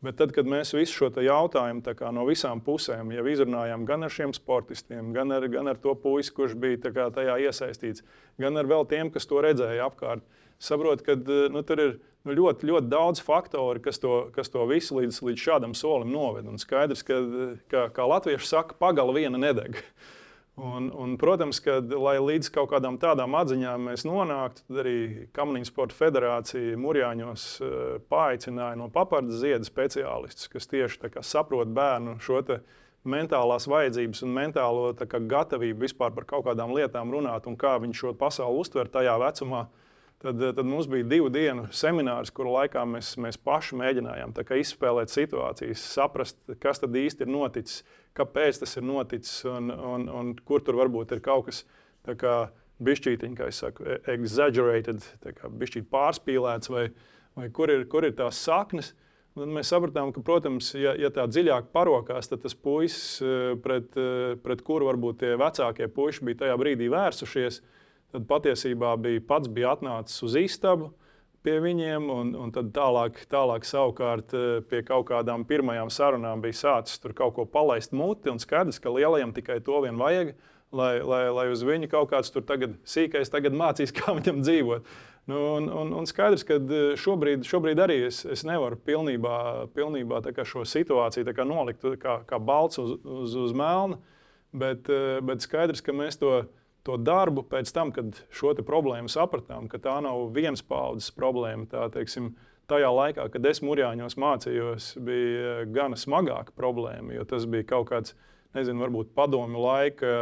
Bet tad, kad mēs visu šo jautājumu no visām pusēm jau izrunājām, gan ar šiem sportistiem, gan ar, gan ar to puisi, kurš bija tajā iesaistīts, gan ar vēl tiem, kas to redzēja apkārt, saprotu, ka eh, nu, tur ir nu, ļoti, ļoti daudz faktoru, kas to, kas to visu līdz, līdz šādam solim noved. Un skaidrs, ka, ka kā latvieši saka, pagala viena nedeg. (laughs) Un, un, protams, ka, lai līdz kaut kādām tādām atziņām mēs nonāktu, tad arī Kamaniņu sporta federācija Mūrjāņos uh, paaicināja no papardes ziedu speciālistus, kas tieši saprot bērnu šo mentālās vajadzības un mentālo kā, gatavību vispār par kaut kādām lietām runāt un kā viņš šo pasauli uztver tajā vecumā. Uh, Tad, tad mums bija divu dienu seminārs, kuru laikā mēs, mēs paši mēģinājām izspēlēt situācijas, saprast, kas tad īsti ir noticis, kāpēc tas ir noticis un, un, un kur tur varbūt ir kaut kas bišķītiņš, kā es saku, e, exaggerated, bišķīt pārspīlēts, vai, vai kur, ir, kur ir tās saknes. Un mēs sapratām, ka, protams, ja, ja tā dziļāk parokās, tad tas puisis, e, pret, e, pret kuru varbūt tie vecākie puiši bija tajā brīdī vērsušies, uh, tad patiesībā bija pats bija atnācis uz istabu, pie viņiem, un, un tad tālāk, tālāk savukārt eh, pie kaut kādām pirmajām sarunām bija sācis tur kaut ko palaist muti, un skaidrs, ka lielajiem tikai to vien vajag, lai, lai, lai uz viņu kaut kāds tur tagad sīkais tagad mācīs, (laughs) kā viņam dzīvot. Nu, un, un, un skaidrs, ka eh, šobrīd, šobrīd arī es, es nevaru pilnībā, pilnībā šo situāciju nolikt kā, kā balts uz, uz, uz melna, bet, eh, bet skaidrs, ka mēs to to darbu pēc tam, kad šo problēmu sapratām, ka tā nav vienas paudzes problēma. Tā, teiksim, tajā laikā, kad es Mūrjāņos mācījos, bija gana smagāka problēma, jo tas bija kaut kāds, nezinu, varbūt padomju laika.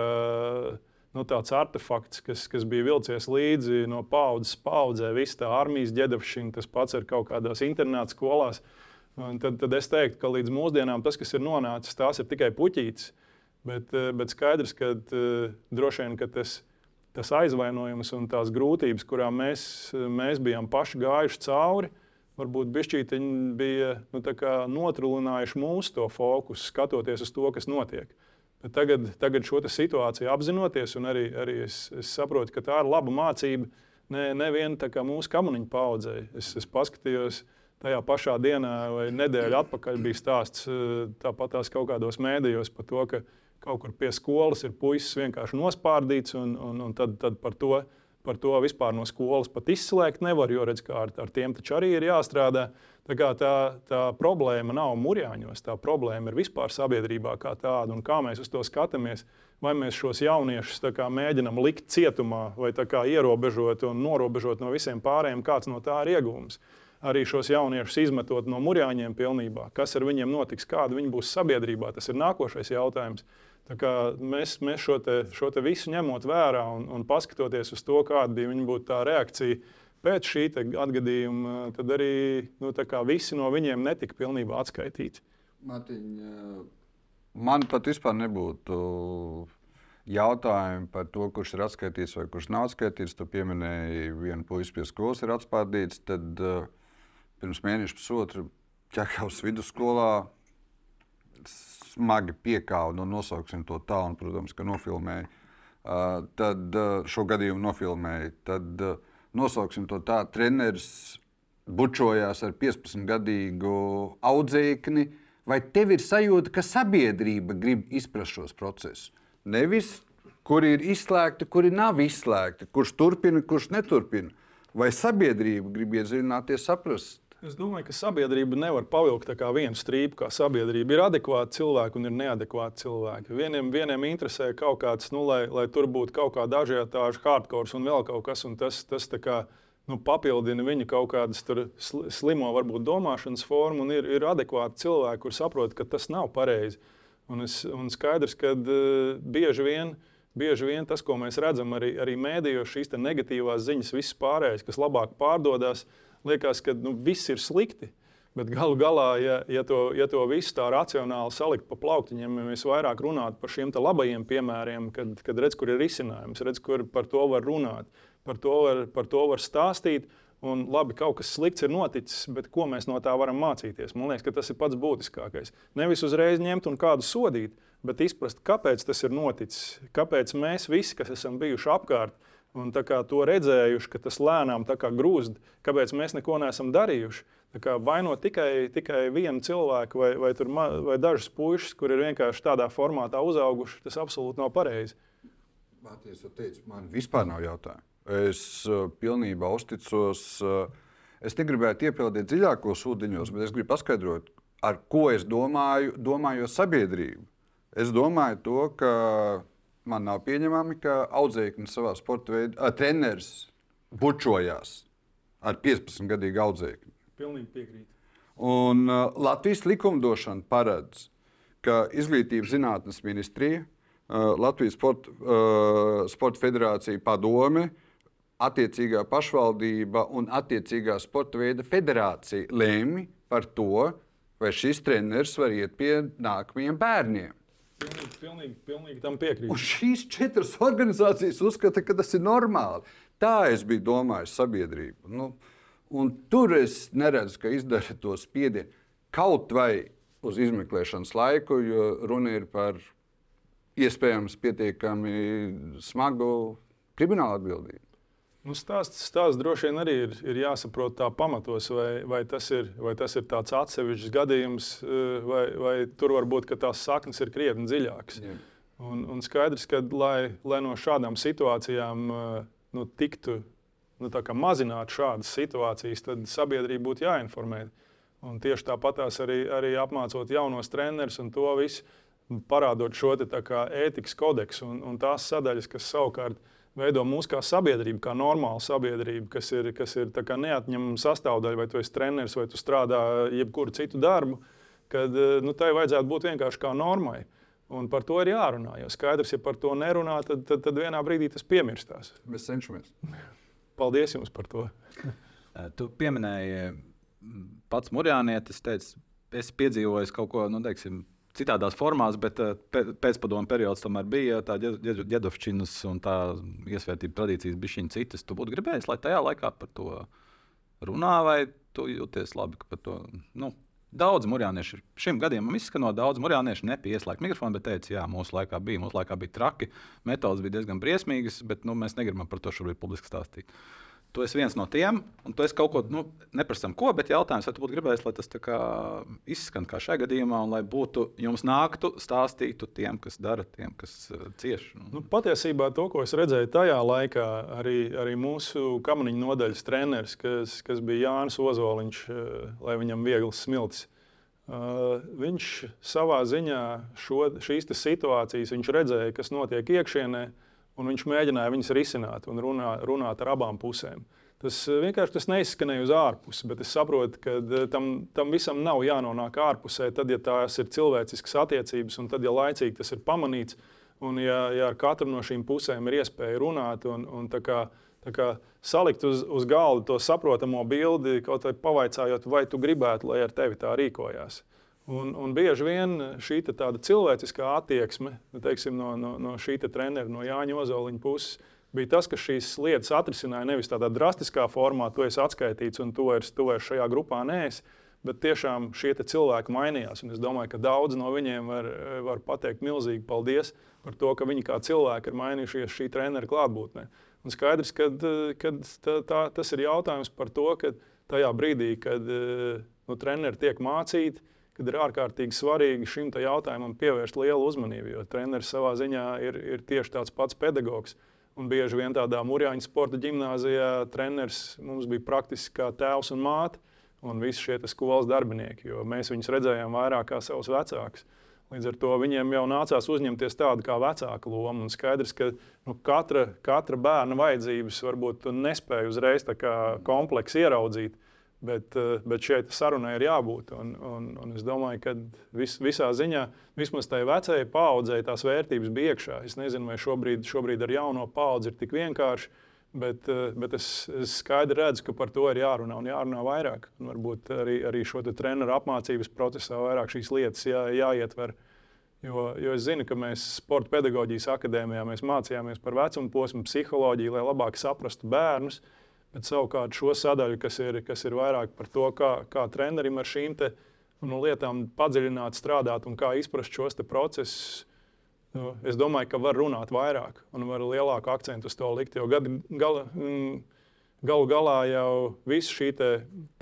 Nu, tāds artefakts, kas, kas bija vilcies līdzi no paudzes paudzē, visa tā armijas ģērbšana, tas pats ir kaut kādās internāta skolās. Un tad, tad es teiktu, ka līdz mūsdienām tas, kas ir nonācis, tās ir tikai puķītes. Uh, Bet, eh, bet skaidrs, ka uh, droši vien ka tas, tas aizvainojums un tās grūtības, kurām mēs, mēs bijām paši gājuši cauri, varbūt bišķīti bija nu, notrūlinājuši mūsu to fokusu, skatoties uz to, kas notiek. Bet tagad, tagad šo situāciju apzinoties, un arī, arī es, es saprotu, ka tā ir laba mācība ne, nevien mūsu komuniņu paudzei. Es, es paskatījos, tajā pašā dienā vai nedēļu atpakaļ bija stāsts eh, tāpat tās kaut kādos mēdījos par to, ka kaut kur pie skolas ir puisis vienkārši nospārdīts, un, un, un tad, tad par, to, par to vispār no skolas pat izslēgt nevar, jo redz, ar, ar tiem taču arī ir jāstrādā. Tā, tā, tā problēma nav mūrjāņos, tā problēma ir vispār sabiedrībā kā tāda, un kā mēs uz to skatāmies. Vai mēs šos jauniešus kā, mēģinām likt cietumā, vai kā, ierobežot un norobežot no visiem pārējiem, kāds no tā ir iegūms arī šos jauniešus izmetot no mūrjāņiem pilnībā. Kas ar viņiem notiks, kāda viņi būs sabiedrībā, tas ir nākošais jautājums. Mēs, mēs šo, te, šo te visu ņemot vērā un, un paskatoties uz to, kāda bija būtu tā reakcija pēc šī atgadījuma, tad arī nu, visi no viņiem netika pilnībā atskaitīti. Matiņ, man pat vispār nebūtu jautājumi par to, kurš ir atskaitīts vai kurš nav atskaitīts. Tu pieminēji, vienu puisi pie skolas ir atspādīts. Tad uh, pirms mēneša pusotra ķekavas vidusskolā smagi piekāva, nu, nosauksim to tā, un, protams, ka nofilmēja. Uh, tad uh, šo gadījumu nofilmēja. Tad uh, nosauksim to tā, treneris bučojās ar 15-gadīgu audzēkni. Vai tev ir sajūta, ka sabiedrība grib izprast šos procesus? Nevis kuri ir izslēgti, kuri nav izslēgti, kurš turpina, kurš neturpina. Vai sabiedrība grib iedziļināties, saprast, Es domāju, ka sabiedrība nevar pavilkt kā vienu strīpu, kā sabiedrība. Ir adekvāti cilvēki un ir neadekvāti cilvēki. Vieniem, vieniem interesē kaut kāds, nu, lai, lai tur būtu kaut kāda ažiotāža, hardcore un vēl kaut kas, un tas, tas kā, nu, papildina viņu kaut kādas slimo, varbūt domāšanas formu, un ir, ir adekvāti cilvēki, kur saprot, ka tas nav pareizi. Un, es, un skaidrs, ka uh, bieži vien. Bieži vien tas, ko mēs redzam arī, arī mēdījos, šīs negatīvās ziņas, visas pārējās, kas labāk pārdodas, uh, liekas, ka nu, viss ir slikti. Bet galu galā, ja, ja, to, ja to visu tā racionāli salikt pa plauktiņiem, ja mēs vairāk runātu par šiem labajiem piemēriem, kad, kad redz, kur ir risinājums, redz, kur par to var runāt, par to var, par to var stāstīt. Un labi, kaut kas slikts ir noticis, bet ko mēs no tā varam mācīties? Man liekas, tas ir pats būtiskākais. Nevis uzreiz ņemt un kādu sodīt, bet izprast, kāpēc tas ir noticis. Kāpēc mēs visi, kas esam bijuši apkārt, un to redzējuši, ka tas lēnām grūzd, kāpēc mēs neko neesam darījuši. Vainot tikai, tikai vienu cilvēku vai, vai, tur, vai dažus puikas, kur ir vienkārši tādā formātā uzauguši, tas absolūti nav pareizi. Māties, teicu, man vispār nav jautājumu. Es uh, pilnībā uzticos. Uh, es negribētu iepildīt dziļākos ūdeņos, bet es gribu paskaidrot, ar ko es domāju, domāju sabiedrību. Es domāju to, ka man nav pieņemami, ka audzēknis savā sporta veidā, treneris bučojās ar 15 gadīgu audzēkni. Pilnīgi piekrītu. Un uh, Latvijas likumdošana paredz, ka Izglītības zinātnes ministrija, uh, Latvijas sporta, uh, sporta federācija padome, attiecīgā pašvaldība un attiecīgā sporta veida federācija lemj par to, vai šis treneris var iet pie nākamajiem bērniem. Pilnīgi, pilnīgi, pilnīgi tam piekrītu. Un šīs četras organizācijas uzskata, ka tas ir normāli. Tā es biju domājis sabiedrību. Nu, tur es neredzu, ka izdara to spiedienu kaut vai uz izmeklēšanas laiku, jo runa ir par iespējams pietiekami smagu kriminālu atbildību. Nu, stāsts, stāsts droši vien arī ir, ir jāsaprot tā pamatos, vai, vai, tas ir, vai tas ir tāds atsevišķs gadījums, eh, vai, vai tur var būt tās saknes ir krietni dziļākas. Yeah. Un, un skaidrs, ka lai, lai no šādām situācijām eh, nu, tiktu nu, mazināt šādas situācijas, tad sabiedrība būtu jāinformē. Un tieši tāpatās arī, arī apmācot jaunos trenerus un to visu, parādot šo ētikas kodeksu un, un tās sadaļas, kas savukārt ir veido mūsu kā sabiedrību, kā normālu sabiedrību, kas ir, kas ir neatņemama sastāvdaļa, vai tu esi treneris, vai tu strādā jebkuru citu darbu, kad eh, nu, tai vajadzētu būt vienkārši kā normai. Un par to ir jārunā. Jo skaidrs, ja par to nerunā, tad, tad, tad vienā brīdī tas piemirstās. Mēs cenšamies. Paldies jums par to. Eh, (laughs) tu pieminēji pats Mūrjānietis, teici, esi piedzīvojis kaut ko, nu, teiksim, citādās formās, bet eh, pēcpadomu periods tomēr bija tā Džedovčinas un tā iesvētība tradīcijas bija šīs citas. Tu būtu gribējis, lai tajā laikā par to runā, vai tu jūties labi par to? Nu, Daudz mūrjāniešu šim gadījumam izskanot, daudz mūrjāniešu nepija ieslēgt mikrofonu, bet teica, jā, mūsu laikā bija, mūsu laikā bija traki, metodas bija diezgan briesmīgas, bet nu, mēs negribam par to šobrīd publiski stāstīt. Uh, Tu esi viens no tiem, un tu esi kaut ko, nu, neprasām ko, bet jautājums, vai tu būtu gribējis, lai tas izskan kā šajā gadījumā, un lai būtu jums nāktu stāstītu tiem, kas dara, tiem, kas uh, cieš. Nu. Patiesībā to, ko es redzēju tajā laikā, arī, arī mūsu kamaniņu nodaļas treneris, kas, kas bija Jānis Ozoliņš, uh, lai viņam viegls smilts. Uh, viņš savā ziņā šo, šīs situācijas redzēja, kas notiek iekšienē, uh, un viņš mēģināja viņas risināt un runā, runāt ar abām pusēm. Tas eh, vienkārši tas neizskanēja uz ārpusi, bet es saprotu, ka eh, tam, tam visam nav jānonāk ārpusē. Tad, ja tās ir cilvēciskas attiecības, un tad, ja laicīgi tas ir pamanīts, un ja, ja ar katru no šīm pusēm ir iespēja runāt un, un tā kā, tā kā salikt uz, uz galda to saprotamo bildi, kaut vai pavaicājot, vai tu gribētu, lai ar tevi tā rīkojās. Un, un bieži vien šī tāda cilvēciskā attieksme teiksim, no, no, no šī trenera, no Jāņa Ozoliņa puses, bija tas, kas šīs lietas atrisināja nevis tādā drastiskā formā, tu esi atskaitīts un tu vairs, tu vairs šajā grupā neesi. Bet tiešām šie cilvēki mainījās. Es domāju, ka daudz no viņiem var, var pateikt milzīgi paldies par to, ka viņi kā cilvēki ir mainījušies šī treneru klātbūtnē. Un skaidrs, ka tas ir jautājums par to, ka tajā brīdī, kad nu, treneri tiek mācīti, kad ir ārkārtīgi svarīgi šim jautājumam pievērst lielu uzmanību. Jo treneris savā ziņā ir, ir tieši tāds pats pedagogs. Un bieži vien tādā mūrjāņu sporta gimnājā treneris mums bija praktiski kā tēvs un māte un visi šie skolas darbinieki, jo mēs viņus redzējām vairāk kā savus vecākus. Līdz ar to viņiem jau nācās uzņemties tādu kā vecāku lomu. Un skaidrs, ka nu, katra, katra bērna vajadzības varbūt nespēja uzreiz kompleksi ieraudzīt. Bet, eh, bet šeit sarunai ir jābūt. Un, un, un es domāju, ka vis, visā ziņā, vismaz tai vecajai paudzei, tās vērtības bija iekšā. Es nezinu, vai šobrīd, šobrīd ar jauno paudzi ir tik vienkārši, bet, eh, bet es, es skaidri redzu, ka par to ir jārunā un jārunā vairāk. Un varbūt arī, arī šo treneru apmācības procesā vairāk šīs lietas jā, jāietver. Jo, jo es zinu, ka mēs Sporta pedagoģijas akadēmijā mācījāmies par vecuma posmu psiholoģiju, lai labāk saprastu bērnus. Uh, Bet savukārt šo sadaļu, kas ir, kas ir vairāk par to, kā, kā trenerim ar šīm te, nu, lietām padziļināt, strādāt un kā izprast šos procesus, nu, es domāju, ka var runāt vairāk un var lielāku akcentu uz to likt. Jo gadu, gala, mm, galu galā jau viss šī te,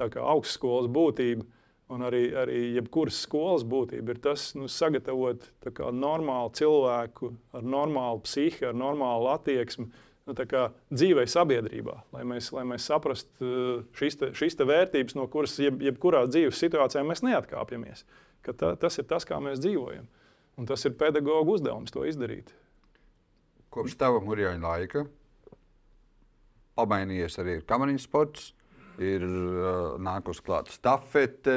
augstskolas būtība. Un arī, arī jebkuras skolas būtība ir tas, nu, sagatavot kā, normālu cilvēku ar normālu psihi, ar normālu attieksmi, nu, dzīvei sabiedrībā, lai mēs, lai mēs saprastu uh, šīs, te, šīs te vērtības, no kuras jeb, jebkurā dzīves situācijā mēs neatkāpjamies. Ta, tas ir tas, kā mēs dzīvojam. Un tas ir pedagoģa uzdevums to izdarīt. Kopš tava mūža laika pamainījies arī kamaniņu sports. Ir uh, nākusi klāta stafete,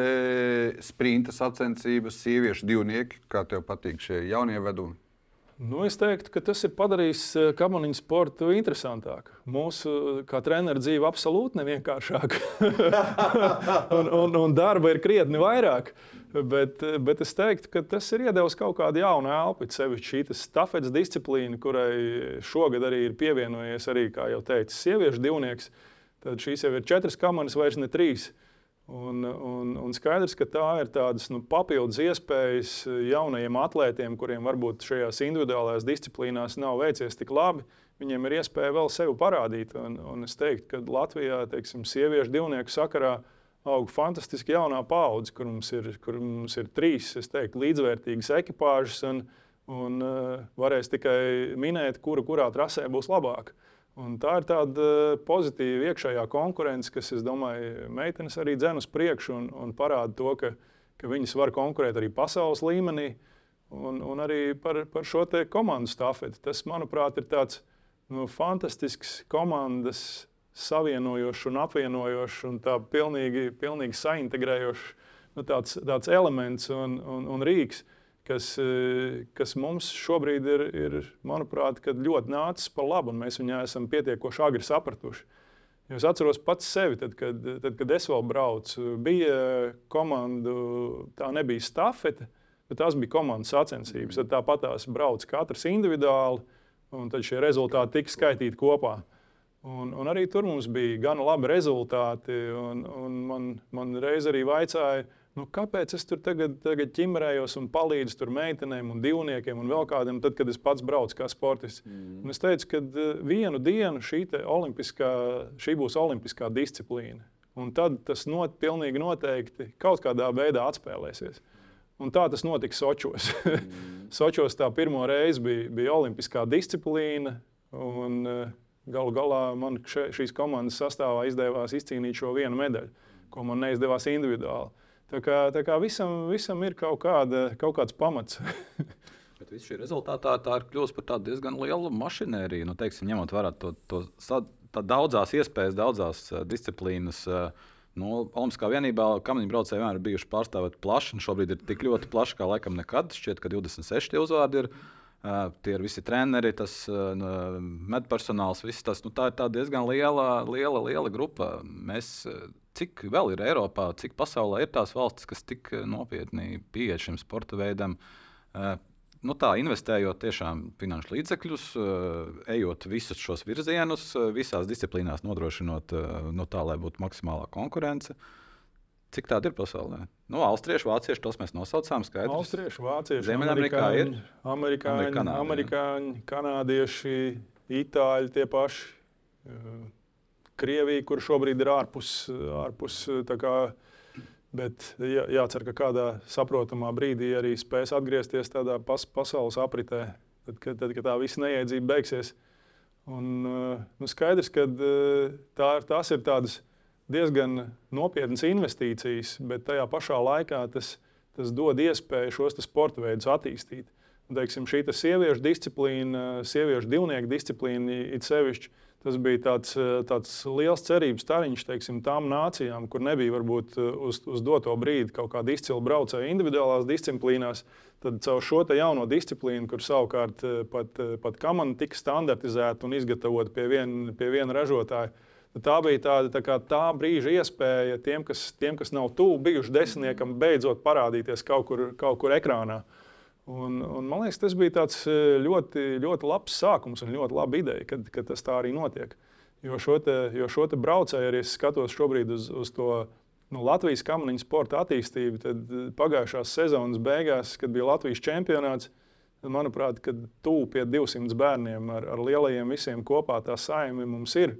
sprinta sacensības, sieviešu divnieki. Kā tev patīk šie jaunie vedumi? Nu, es teiktu, ka tas ir padarījis eh, kamaniņu sportu interesantāku. Mūsu kā treneru dzīve absolūti nevienkāršāka. (laughs) un, un, un darba ir krietni vairāk. Bet, bet es teiktu, ka tas ir iedevis kaut kādu jaunu elpu. Sevišķi šī stafetes disciplīna, kurai šogad arī ir pievienojies arī, kā jau teicu, sieviešu divnieks. Tad šīs jau ir četras kamanas, vairs ne trīs. Uh, Un, un, un skaidrs, ka tā ir tādas nu, papildus iespējas jaunajiem atlētiem, kuriem varbūt šajās individuālajās disciplīnās nav veicies tik labi. viņiem ir iespēja vēl sevi parādīt. Un, un es teiktu, ka Latvijā, teiksim, sieviešu divnieku sakarā aug fantastiski jaunā paudze, kur mums ir, kur mums ir trīs teiktu, līdzvērtīgas ekipāžas, un, un uh, varēs tikai minēt, kura kurā trasē būs labāka. Un tā ir tāda pozitīva iekšējā konkurence, kas, es domāju, meitenes arī dzen uz priekšu un, un parāda to, ka, ka viņas var konkurēt arī pasaules līmenī. Un, un arī par, par šo komandu stafeti. Tas, manuprāt, ir tāds nu, fantastisks komandas savienojošs un apvienojošs un tā pilnīgi, pilnīgi saintegrējošs nu, tāds, tāds elements un, un, un rīks, kas, kas mums šobrīd ir, ir manuprāt, ļoti nācis par labu, un mēs viņu esam pietiekoši agri sapratuši. Es atceros pats sevi, tad, kad, tad, kad es vēl braucu. Bija komanda, tā nebija stafete, bet tās bija komandas sacensības. Tad tāpat tās brauc katrs individuāli, un tad šie rezultāti tika skaitīti kopā. Un, un arī tur mums bija gana labi rezultāti. Un, un man, man reiz arī vaicāja, nu, kāpēc es tur tagad, tagad ķimrējos un palīdzu tur meitenēm un divniekiem un vēl kādiem, tad, kad es pats braucu kā sportists. Mm. Un es teicu, ka eh, vienu dienu šī, šī būs olimpiskā disciplīna. Un tad tas not, pilnīgi noteikti kaut kādā veidā atspēlēsies. Un tā tas notika Sočos. mm. (laughs) Sočos tā pirmo reizi bija, bija olimpiskā disciplīna. Un, uh, Galu galā man še, šīs komandas sastāvā izdevās izcīnīt šo vienu medaļu, ko man neizdevās individuāli. Tā kā, tā kā visam, visam ir kaut, kāda, kaut kāds pamats. (laughs) Bet viss šī rezultātā tā ir kļuvusi par diezgan lielu mašinēriju. Nu, teiksim, ņemot vērā to, to daudzās iespējas, daudzās uh, disciplīnas. Uh, Nu, Olimpiskā vienībā kamiņu braucēji vienmēr ir bijuši pārstāvēti plaši, un šobrīd ir tik ļoti plaši, kā laikam nekad. Šķiet, ka 26 uzvārdi ir. Uh, Tie ir visi treneri, tas medpersonāls, viss tas. Nu, tā ir diezgan liela, liela, liela grupa. Mēs, cik vēl ir Eiropā, cik pasaulē ir tās valstis, kas tik nopietni pieeja šim sporta veidam. Nu tā, investējot tiešām finanšu līdzekļus, ejot visus šos virzienus, visās disciplīnās nodrošinot nu, tā, lai būtu maksimālā konkurence. Cik tādu ir pasaulē? Nu, austrieši, vācieši, tos mēs nosaucām. Skaidrs. Austrieši, vācieši, Ziemeļamerikā ir amerikāņi, amerikāņi, kanādieši, itāļi tie paši. Krievija, kur šobrīd ir ārpus, ārpus kā, bet jā, jācer, ka kādā saprotamā brīdī arī spēs atgriezties tādā pas, pasaules apritē, tad, kad, tad, kad tā visa neiedzība beigsies. Un, nu, skaidrs, ka tā, tās ir tādas diezgan nopietnas investīcijas, bet tajā pašā laikā tas, tas dod iespēju šos sporta veidus attīstīt. Un, teiksim, šī sieviešu disciplīna, sieviešu divnieku disciplīna, it sevišķi, tas bija tāds, tāds liels cerības stariņš teiksim, tām nācijām, kur nebija varbūt uz, uz doto brīdi kaut kāda izcila braucēja individuālās disciplīnās. Tad caur šo jauno disciplīnu, kur savukārt pat, pat kamana tika standartizēta un izgatavota pie viena pie vien ražotāja, Tā bija tāda tā, kā, tā brīža iespēja tiem, kas, tiem, kas nav tuvu bijuši desmitniekam, beidzot parādīties kaut kur, kaut kur ekrānā. Un, un, man liekas, tas bija tāds e, ļoti, ļoti labs sākums un ļoti laba ideja, kad, kad tas tā arī notiek. Jo šo, te, jo šo te braucēju arī skatos šobrīd uz, uz to nu, Latvijas kamaniņu sporta attīstību. Tad e, pagājušās sezonas beigās, kad bija Latvijas čempionāts, manuprāt, tuvu pie 200 bērniem ar, ar lielajiem visiem kopā tā saime mums ir.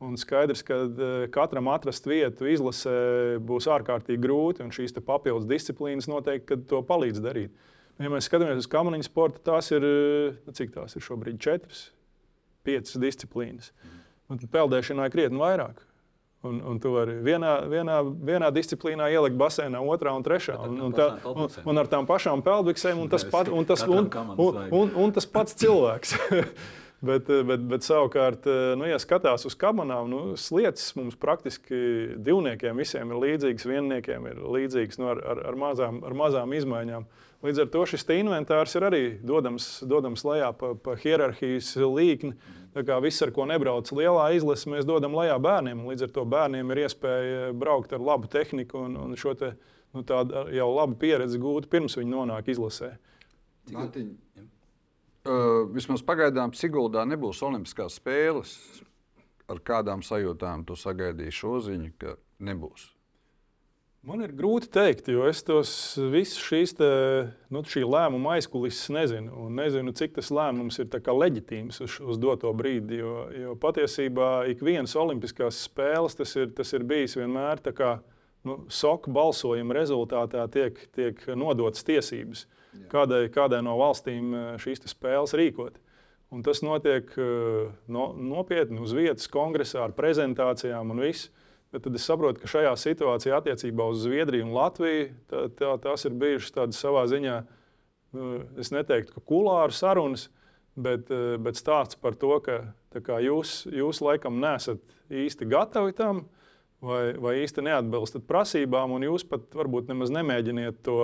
Un skaidrs, ka e, katram atrast vietu izlasē būs ārkārtīgi grūti, un šīs papildus disciplīnas noteikti to palīdz darīt. Ja mēs skatāmies uz kamaniņu sportu, tās ir, e, nu, cik tās ir šobrīd, četras, piecas disciplīnas. Un peldēšanā ir krietni vairāk. Un, un tu vari vienā, vienā, vienā disciplīnā ielikt basēnā, otrā un trešā. Un, un, tā, un, un ar tām pašām peldbiksēm, un tas, pat, un, tas, un, un, un, un tas pats cilvēks. (laughs) Bet, eh, bet, bet savukārt, eh, nu, ja skatās uz kabanām, nu, sliedas mums praktiski divniekiem visiem ir līdzīgas, vienniekiem ir līdzīgas nu, ar, ar, ar, mazām, ar mazām izmaiņām. Līdz ar to šis inventārs ir arī dodams, dodams lejā pa, pa hierarhijas līkni. Tā kā viss, ar ko nebrauc lielā izlase, mēs dodam lejā bērniem. Līdz ar to bērniem ir iespēja braukt ar labu tehniku un, un šo te, nu, jau labu pieredzi gūt pirms viņi nonāk izlasē. Matiņ, Uh, vismaz pagaidām Siguldā nebūs Olimpiskās spēles. Ar kādām sajūtām tu sagaidīji šo ziņu, ka nebūs? Man ir grūti pateikt, jo es tos visus šīs te, nu, lēmumu aizkulises nezinu. Un nezinu, cik tas lēmums ir leģitīms uz, uz doto brīdi. Jo, jo patiesībā ik vienas olimpiskās spēles tas ir, tas ir bijis vienmēr tā kā nu, soka balsojuma rezultātā tiek, tiek nodotas tiesības Jā. kādai, kādai no valstīm eh, šīs spēles rīkot. Un tas notiek eh, no, nopietni uz vietas, kongresā ar prezentācijām un visu. Bet tad es saprotu, ka šajā situācijā attiecībā uz Zviedriju un Latviju tā, tā, tās ir bijušas tādas savā ziņā, nu, es neteiktu, ka kulāru sarunas, bet, eh, bet stāsts par to, ka jūs, jūs laikam nesat īsti gatavi tam, vai, vai īsti neatbilstat prasībām, un jūs pat varbūt nemaz nemēģiniet to,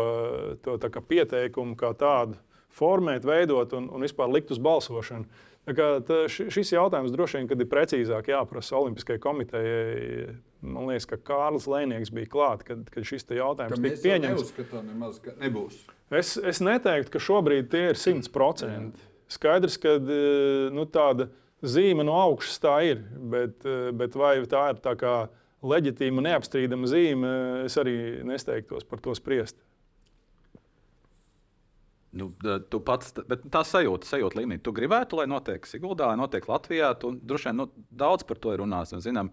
to kā pieteikumu kā tādu formēt, veidot un, un vispār likt uz balsošanu. Šis jautājums droši vien ir precīzāk jāprasa Olimpiskajai komitejai. Man liekas, ka Kārlis Lēnieks bija klāts, kad, kad šis jautājums tika pieņemts. Nemaz, nebūs. Es, es neteiktu, ka šobrīd tie ir 100%. Skaidrs, ka e, nu, tāda zīme no augšas tā ir, bet, e, bet vai tā ir tā kā leģitīma, neapstrīdama zīme, es arī nesteigtos par to spriest. Nu, tu pats, bet tā sajūta, sajūta līmenī. Tu gribētu, lai notiek Siguldā, lai notiek Latvijā. Tu droši vien nu, daudz par to ir runāts. Zinām,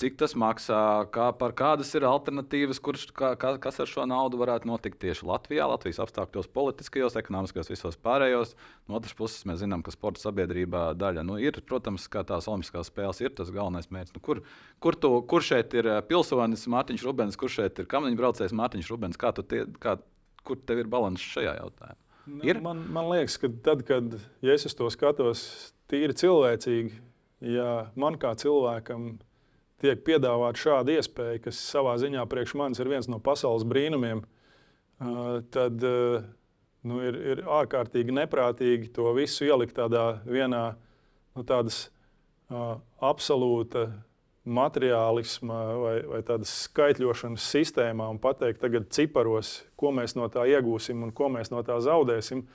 cik tas maksā, kā, par kādas ir alternatīvas, kurš, kā, kas ar šo naudu varētu notikt tieši Latvijā, Latvijas apstākļos, politiskajos, ekonomiskajos, visos pārējos. No otras puses, mēs zinām, ka sporta sabiedrībā daļa nu, ir, protams, kā tās Olimpiskās spēles ir tas galvenais mērķis. Nu, kur, kur, tu, kur šeit ir pilsonis Mārtiņš Rubens, kur šeit ir kamieņu braucējs Mārtiņš Rubens? Kā tu tie, kā, kur tev ir līdzsvars šajā jautājumā? Nu, ir? Man, man liekas, ka tad, kad ja es to skatos tīri cilvēcīgi, ja man kā cilvēkam tiek piedāvāta šāda iespēja, kas savā ziņā priekš manis ir viens no pasaules brīnumiem, tad nu, ir, ir ārkārtīgi neprātīgi to visu ielikt tādā vienā nu, tādas, uh, absolūta materiālisma vai, vai tādas skaitļošanas sistēmā un pateikt, tagad ciparos, ko mēs no tā iegūsim un ko mēs no tā zaudēsim.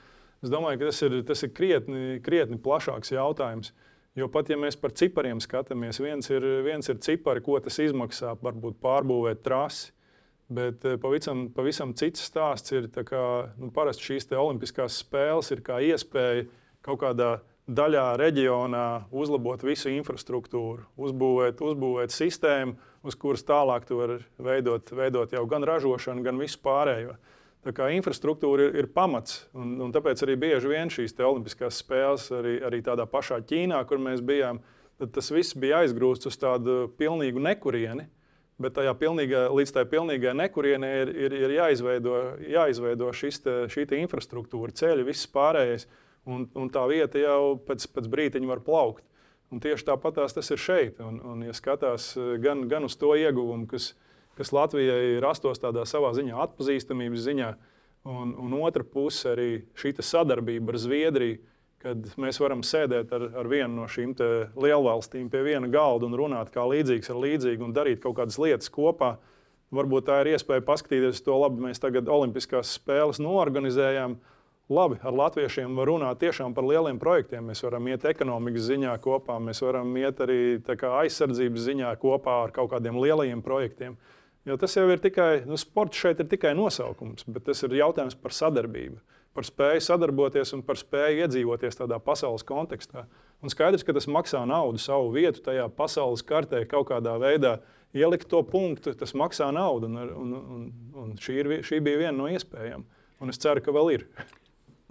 Es domāju, ka tas ir, tas ir krietni, krietni plašāks jautājums. Jo pat ja mēs par cipariem skatāmies, viens ir, viens ir cipari, ko tas izmaksā, varbūt pārbūvēt trasi. Bet eh, pavisam, pavisam cits stāsts ir, ka nu, parasti šīs olimpiskās spēles ir kā iespēja kaut kādā daļā reģionā uzlabot visu infrastruktūru, uzbūvēt, uzbūvēt sistēmu, uz kuras tālāk tu vari veidot, veidot jau gan ražošanu, gan visu pārējo. Kā infrastruktūra ir, ir pamats, un, un tāpēc arī bieži vien šīs olimpiskās spēles, arī, arī tādā pašā Ķīnā, kur mēs bijām, tas viss bija aizgrūsts uz tādu pilnīgu nekurieni. Bet tajā pilnīgā, līdz tai pilnīgai nekurienei ir, ir, ir jāizveido, jāizveido šis te, šī te infrastruktūra, ceļi, viss pārējais un, un tā vieta jau pēc, pēc brīdiņa var plaukt. Un tieši tāpat tas ir šeit. Un, un ja skatās eh, gan, gan uz to ieguvumu, kas, kas Latvijai rastos tādā savā ziņā, atpazīstamības ziņā, un, un otra puse arī šī sadarbība ar Zviedriju, kad mēs varam sēdēt ar, ar vienu no šīm lielvalstīm pie viena galda un runāt kā līdzīgs ar līdzīgu un darīt kaut kādas lietas kopā. Varbūt tā ir iespēja paskatīties to labi. Mēs tagad Olimpiskās spēles norganizējām. Labi, ar latviešiem var runāt tiešām par lieliem projektiem. Mēs varam iet ekonomikas ziņā kopā, mēs varam iet arī aizsardzības ziņā kopā ar kaut kādiem lielajiem projektiem. Jo tas jau ir tikai, nu, sports šeit ir tikai nosaukums, bet tas ir jautājums par sadarbību, par spēju sadarboties un par spēju iedzīvoties tādā pasaules kontekstā. Un skaidrs, ka tas maksā naudu, savu vietu tajā pasaules kartē, kaut kādā veidā ielikt to punktu, tas maksā naudu. Un, un, un, un šī, ir, šī bija viena no iespējām. Un es ceru, ka vēl ir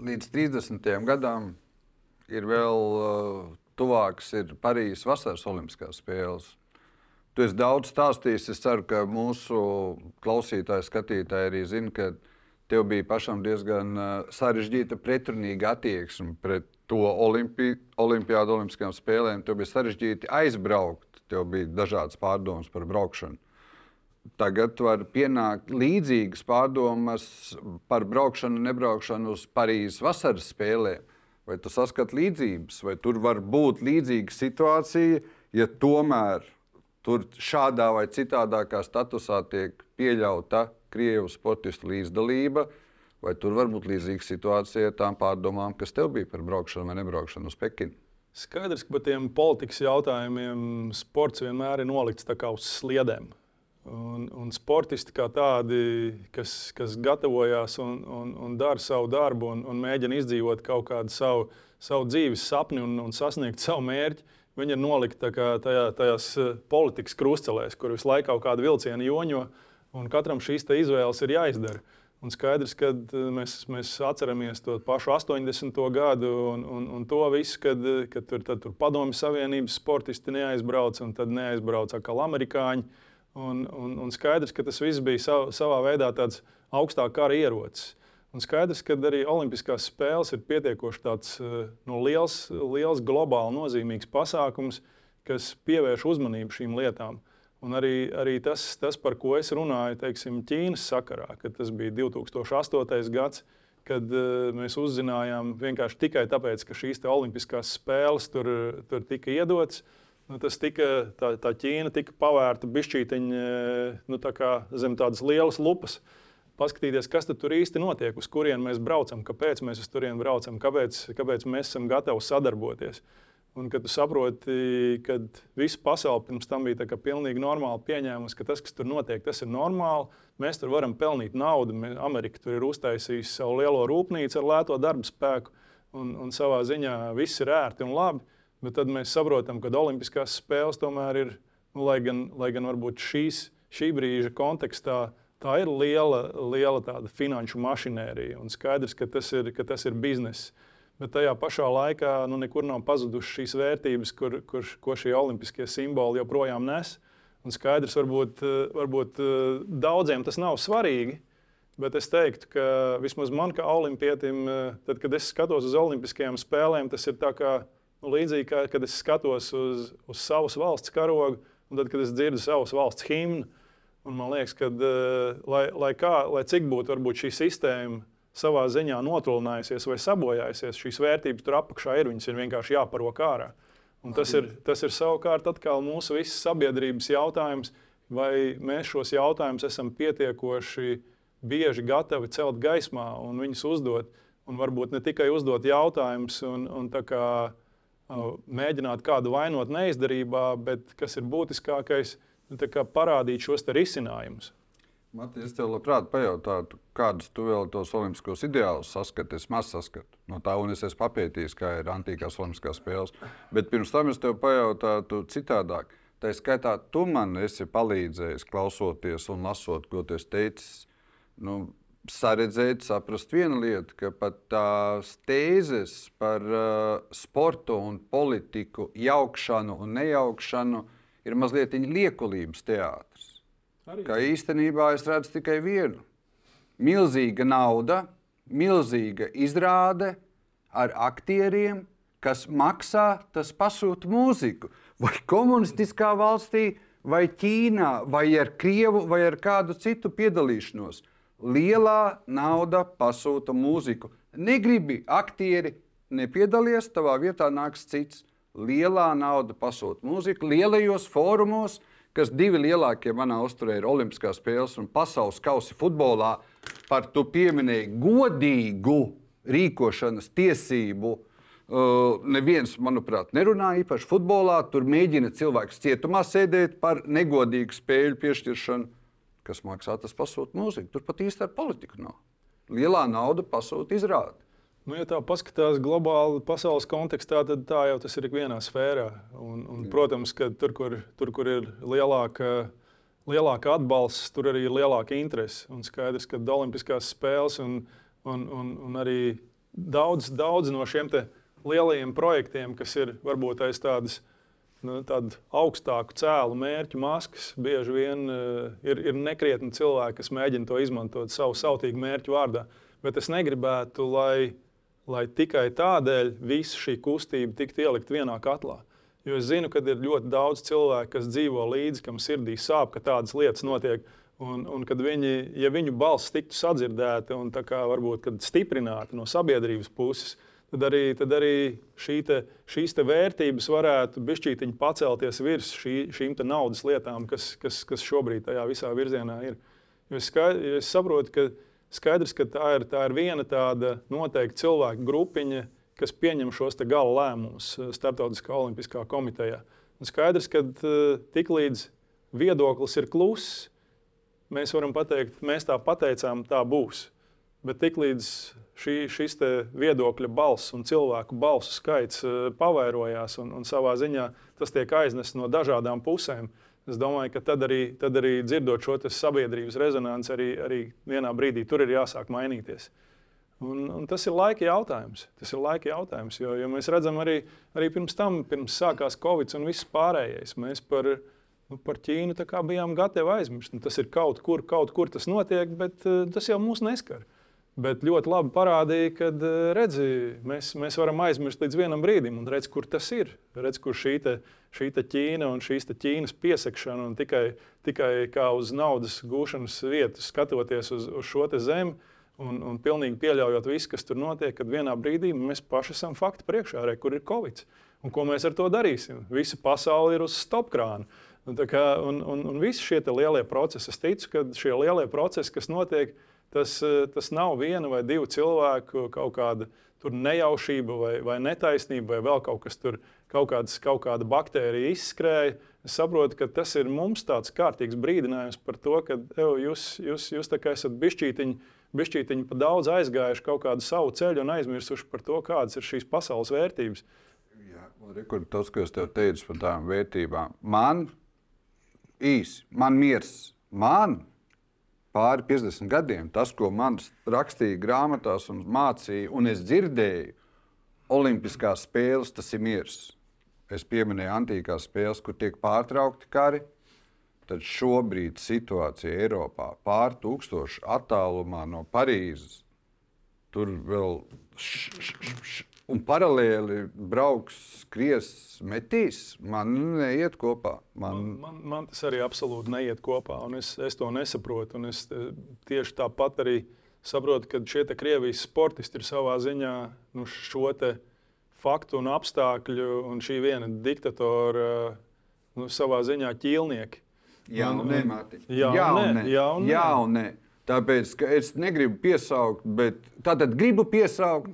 līdz 30. gadam ir vēl uh, tuvāks ir Parīzes vasaras Olimpiskās spēles. Tu esi daudz stāstījis. Es ceru, ka mūsu klausītāji, skatītāji arī zina, ka tev bija pašam diezgan uh, sarežģīta, pretrunīga attieksme pret to olimpi, olimpiādu, olimpiskajām spēlēm. Tev bija sarežģīti aizbraukt, tev bija dažādas pārdomas par braukšanu. Tagad var pienākt līdzīgas pārdomas par braukšanu, nebraukšanu uz Parīzes vasaras spēlēm. Vai tu saskati līdzības, vai tur var būt līdzīga situācija, ja tomēr tur šādā vai citādākā statusā tiek pieļauta krievu sportistu līdzdalība, vai tur var būt līdzīga situācija tām pārdomām, kas tev bija par braukšanu vai nebraukšanu uz Pekinu? Skaidrs, ka par tiem politikas jautājumiem sports vienmēr ir nolikts uz sliedēm. Un, un sportisti kā tādi, kas, kas gatavojās un, un, un dara savu darbu un, un mēģina izdzīvot kaut kādu savu, savu dzīves sapni un, un sasniegt savu mērķi, viņi ir nolikti tajā, tajās eh, politikas krustcelēs, kur visu laiku kaut kāda vilciena joņo, un katram šīs izvēles ir jāizdara. Un skaidrs, ka eh, mēs, mēs atceramies to pašu 80. gadu un, un, un to visu, kad, kad tur, tur padomju savienības sportisti neaizbrauca un tad neaizbrauca atkal amerikāņi. Un, un, un skaidrs, ka tas viss bija sav, savā veidā tāds augstāk kara ierocis. Un skaidrs, ka arī Olimpiskās spēles ir pietiekoši tāds, eh, no liels, liels globāli nozīmīgs pasākums, kas pievērš uzmanību šīm lietām. Un arī, arī tas, tas, par ko es runāju, teiksim, Ķīnas sakarā, kad tas bija 2008. gads, kad uh, mēs uzzinājām vienkārši tikai tāpēc, ka šīs Olimpiskās spēles tur, tur tika iedotas. Uh, Nu, tas tika, tā, tā Ķīna tika pavērta bišķītiņa eh, nu, tā zem tādas lielas lupas. Paskatīties, kas tur īsti notiek, uz kurien mēs braucam, kāpēc mēs uz turieni braucam, kāpēc, kāpēc mēs esam gatavi sadarboties. Un kad tu saproti, ka visa pasaule pirms tam bija pilnīgi normāli pieņēmusi, ka tas, kas tur notiek, tas ir normāli. Mēs tur varam pelnīt naudu. Amerika tur ir uztaisījusi savu lielo rūpnīcu ar lēto darba spēku, un, un savā ziņā viss ir ērti un labi. Bet tad mēs saprotam, ka Olimpiskās spēles tomēr ir, nu, lai gan, lai gan varbūt šīs, šī brīža kontekstā, tā ir liela, liela finanšu mašinērija. Un skaidrs, ka tas ir, ka tas ir bizness. Bet tajā pašā laikā nu, nekur nav pazudušas šīs vērtības, kur, kur, ko šie olimpiskie simboli joprojām nes. Un skaidrs, varbūt, varbūt daudziem tas nav svarīgi. Bet es teiktu, ka vismaz man, kā olimpietim, tad, kad es skatos uz Olimpiskajām spēlēm, tas ir kā Nu, līdzīgi kā kad es skatos uz, uz savas valsts karogu, un tad, kad es dzirdu savas valsts himnu, man liekas, ka, uh, lai, lai, kā, lai cik būtu šī sistēma savā ziņā notrūlinājusies vai sabojājusies, šīs vērtības tur apakšā ir, viņas ir vienkārši jāparok ārā. Un tas ir, tas ir savukārt mūsu visas sabiedrības jautājums, vai mēs šos jautājumus esam pietiekoši bieži gatavi celt gaismā un viņus uzdot. Un varbūt ne tikai uzdot jautājumus, un, un tā kā mēģināt kādu vainot neizdarībā, bet kas ir būtiskākais, nu, parādīt šos risinājumus. Matīs, es tev labprāt pajautātu, kādus tu vēl tos olimpiskos ideālus saskati. Es maz saskatu no tā, un es esmu papētījis, kā ir antīkās olimpiskās spēles. Bet pirms tam es tev pajautātu citādāk. Tā skaitā, tu man esi palīdzējis, klausoties un lasot, ko tu esi teicis. Nu, saredzēt, saprast vienu lietu, ka pat tās tēzes par uh, sportu un politiku jaukšanu un nejaukšanu ir mazliet liekulības teātris. Kā īstenībā es redzu tikai vienu. Milzīga nauda, milzīga izrāde ar aktieriem, kas maksā, tas pasūta mūziku. Vai komunistiskā valstī, vai Ķīnā, vai ar Krievu, vai ar kādu citu piedalīšanos lielā nauda pasūta mūziku. Negribi aktieri, nepiedalies, tavā vietā nāks cits. Lielā nauda pasūta mūziku lielajos fórumos, kas divi lielākie manā uzturē ir Olimpiskās spēles un pasaules kausi futbolā. Par to pieminēja godīgu rīkošanas tiesību. Uh, neviens, manuprāt, nerunā īpaši futbolā. Tur mēģina cilvēks cietumā sēdēt par negodīgu spēļu piešķiršanu kas maksā, tas pasūta mūziku. Tur pat īsti ar politiku nav. Lielā nauda pasūta izrādi. Nu, ja tā paskatās globāli pasaules kontekstā, tad tā jau tas ir ikvienā sfērā. Un, un, protams, ka tur, kur, tur, kur ir lielāka, lielāka atbalsts, tur arī ir lielāka interese. Un skaidrs, ka Olimpiskās spēles un, un, un, un arī daudz, daudz no šiem lielajiem projektiem, kas ir varbūt aiz tādas nu, augstāku cēlu mērķu maskas. Bieži vien uh, ir, ir nekrietni cilvēki, kas mēģina to izmantot savu sautīgu mērķu vārdā. Bet es negribētu, lai, lai tikai tādēļ visa šī kustība tiktu ielikt vienā katlā. Jo es zinu, ka ir ļoti daudz cilvēku, kas dzīvo līdzi, kam sirdī sāp, ka tādas lietas notiek. Un, un kad viņi, ja viņu balss tiktu sadzirdēta un varbūt stiprināta no sabiedrības puses, tad arī, tad arī šī te, šīs te vērtības varētu bišķītiņi pacelties virs šī, šīm naudas lietām, kas, kas, kas šobrīd tajā visā virzienā ir. Jo es, skaidr, jo es saprotu, ka skaidrs, ka tā ir, tā ir viena tāda noteikta cilvēku grupiņa, kas pieņem šos gala lēmumus eh, Startautiskā olimpiskā komitejā. Un skaidrs, ka uh, tiklīdz viedoklis ir kluss, mēs varam pateikt, mēs tā pateicām, tā būs. Bet tiklīdz šī, šis viedokļa balss un cilvēku balsu skaits uh, pavairojās un, un savā ziņā tas tiek aiznests no dažādām pusēm, es domāju, ka tad arī, tad arī dzirdot šo sabiedrības rezonanci, arī, arī vienā brīdī tur ir jāsāk mainīties. Un, un tas ir laika jautājums. Tas ir laika jautājums jo, jo mēs redzam, arī, arī pirms tam, pirms sākās Covid un viss pārējais, mēs par, nu, par Ķīnu bijām gatavi aizmirst. Nu, tas ir kaut kur, kaut kur tas notiek, bet uh, tas jau mūs neskar. Bet ļoti labi parādīja, ka eh, redzi, mēs, mēs varam aizmirst līdz vienam brīdim, un redz, kur tas ir. Redz, kur šī, te, šī te Ķīna un šīs Ķīnas piesakšana, un tikai, tikai kā uz naudas gūšanas vietu skatoties uz, uz šo zemi, un, un pilnīgi pieļaujot visu, kas tur notiek, kad vienā brīdī mēs paši esam fakti priekšā, re, kur ir Covid. Un ko mēs ar to darīsim? Visa pasaule ir uz stopkrāna. Un, kā, un, un, un visi šie lielie procesi, es ticu, ka šie lielie procesi, kas notiek, Tas, eh, tas nav viena vai divu cilvēku kaut kāda nejaušība vai, vai netaisnība vai vēl kaut kas tur, kaut, kāds, kaut kāda baktērija izskrēja. Es saprotu, ka tas ir mums tāds kārtīgs brīdinājums par to, ka ev, jūs, jūs, jūs esat bišķītiņi, bišķītiņi pa daudz aizgājuši kaut kādu savu ceļu un aizmirsuši par to, kādas ir šīs pasaules vērtības. Jā, Rekur, tas, ko es tev teicu par tām vērtībām, man īsi, man miers, man pāri 50 gadiem, tas, ko man rakstīja grāmatās un mācīja, un es dzirdēju, Olimpiskās spēles tas ir miers. Es pieminēju antīkās spēles, kur tiek pārtraukti kari. Tad šobrīd situācija Eiropā pār tūkstošu attālumā no Parīzes. Tur vēl š, š, š, un paralēli brauks, skries, metīs. Man neiet kopā. Man, man, man, man tas arī absolūti neiet kopā, un es, es to nesaprotu. Es e, tieši tāpat arī saprotu, ka šie Krievijas sportisti ir savā ziņā nu, šo faktu un apstākļu un šī viena diktatora nu, savā ziņā ķīlnieki. Jā, un, nē, Mārtiņ. Jā, jā, un nē. Jā, un. Jā, un nē. Tāpēc es negribu piesaukt, bet tātad gribu piesaukt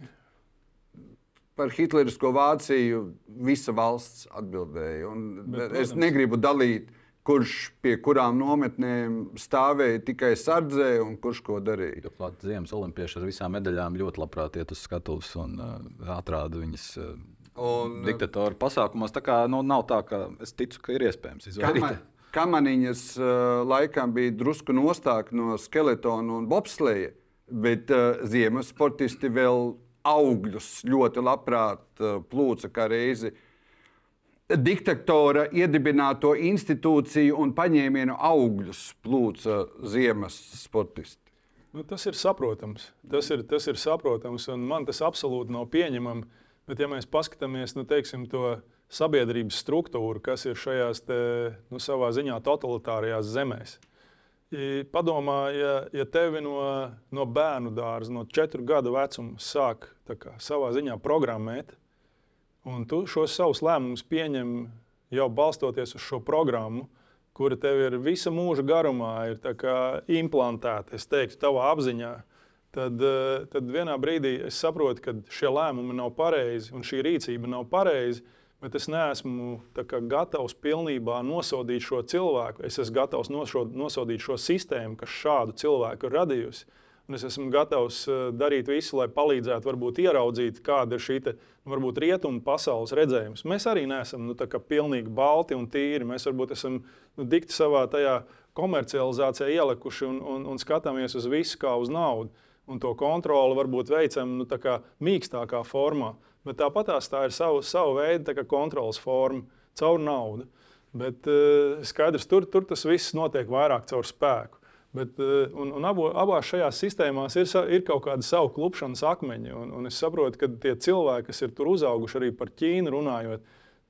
par hitlerisko Vāciju visa valsts atbildēja. Bet, es negribu dalīt, kurš pie kurām nometnēm stāvēja tikai sardzē un kurš ko darīja. Turklāt Ziemas olimpieši ar visām medaļām ļoti labprāt iet uz skatuves un uh, atrāda viņas. Uh, Un, diktatoru pasākumos. Tā kā nu, nav tā, ka es ticu, ka ir iespējams izvairīties. Kamaniņas uh, laikam bija drusku nostāk no skeletona un bobsleja, bet uh, ziemas sportisti vēl augļus ļoti labprāt eh, plūca kā reizi diktatora iedibināto institūciju un paņēmienu augļus plūca ziemas sportisti. Nu, tas ir saprotams. Tas ir, tas ir saprotams, un man tas absolūti nav pieņemami. Bet, ja mēs paskatāmies nu, teiksim, to sabiedrības struktūru, kas ir šajās te, nu, savā ziņā totalitārajās zemēs, Padomā, ja, ja tevi no, no bērnu dārza, no četru gadu vecuma sāk kā, savā ziņā programmēt, un tu šos savus lēmumus pieņem jau balstoties uz šo programmu, kura tev ir visa mūža garumā, ir implantēta, es teiktu, tavā apziņā, tad, tad vienā brīdī es saprotu, ka šie lēmumi nav pareizi un šī rīcība nav pareiza bet es neesmu kā, gatavs pilnībā nosodīt šo cilvēku. Es esmu gatavs nošod, nosodīt šo sistēmu, kas šādu cilvēku ir radījusi. Un es esmu gatavs eh, darīt visu, lai palīdzētu varbūt ieraudzīt, kāda ir šī te, nu, varbūt rietumu pasaules redzējums. Mēs arī neesam nu, pilnīgi balti un tīri. Mēs varbūt esam nu, dikti savā tajā komercializācijā ielikuši un, un, un skatāmies uz visu kā uz naudu. Un to kontroli varbūt veicam nu, mīkstākā formā. Bet tāpat tā ir sava, sava veida kontrols forma caur naudu. Bet uh, skaidrs, tur, tur tas viss notiek vairāk caur spēku. Bet, uh, un, un abo, abās šajās sistēmās ir, ir kaut kāda sava klupšanas akmeņa. Un, un es saprotu, ka tie cilvēki, kas ir tur uzauguši arī par Ķīnu runājot,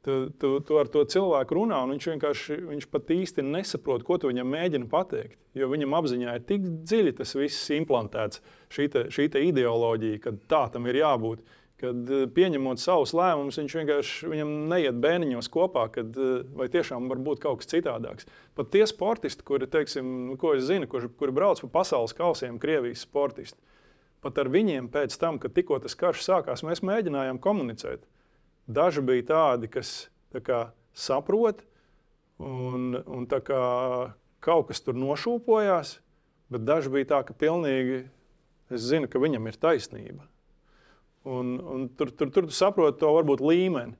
tu, tu, tu ar to cilvēku runā, un viņš vienkārši viņš pat īsti nesaprot, ko tu viņam mēģini pateikt. Jo viņam apziņā ir tik dziļi tas viss implantēts, šī, te, šī te ideoloģija, ka tā tam ir jābūt kad eh, pieņemot savus lēmumus, viņš vienkārši viņam neiet bēniņos kopā, kad, eh, vai tiešām var būt kaut kas citādāks. Pat tie sportisti, kuri, teiksim, nu, ko es zinu, kuri, kuri brauc pa pasaules kausiem, Krievijas sportisti, pat ar viņiem pēc tam, kad tikko tas karš sākās, mēs mēģinājām komunicēt. Daži bija tādi, kas tā kā, saprot un, un tā kā, kaut kas tur nošūpojās, bet daži bija tā, ka pilnīgi es zinu, ka viņam ir taisnība. Un, un tur, tur, tur tu saproti to varbūt līmeni.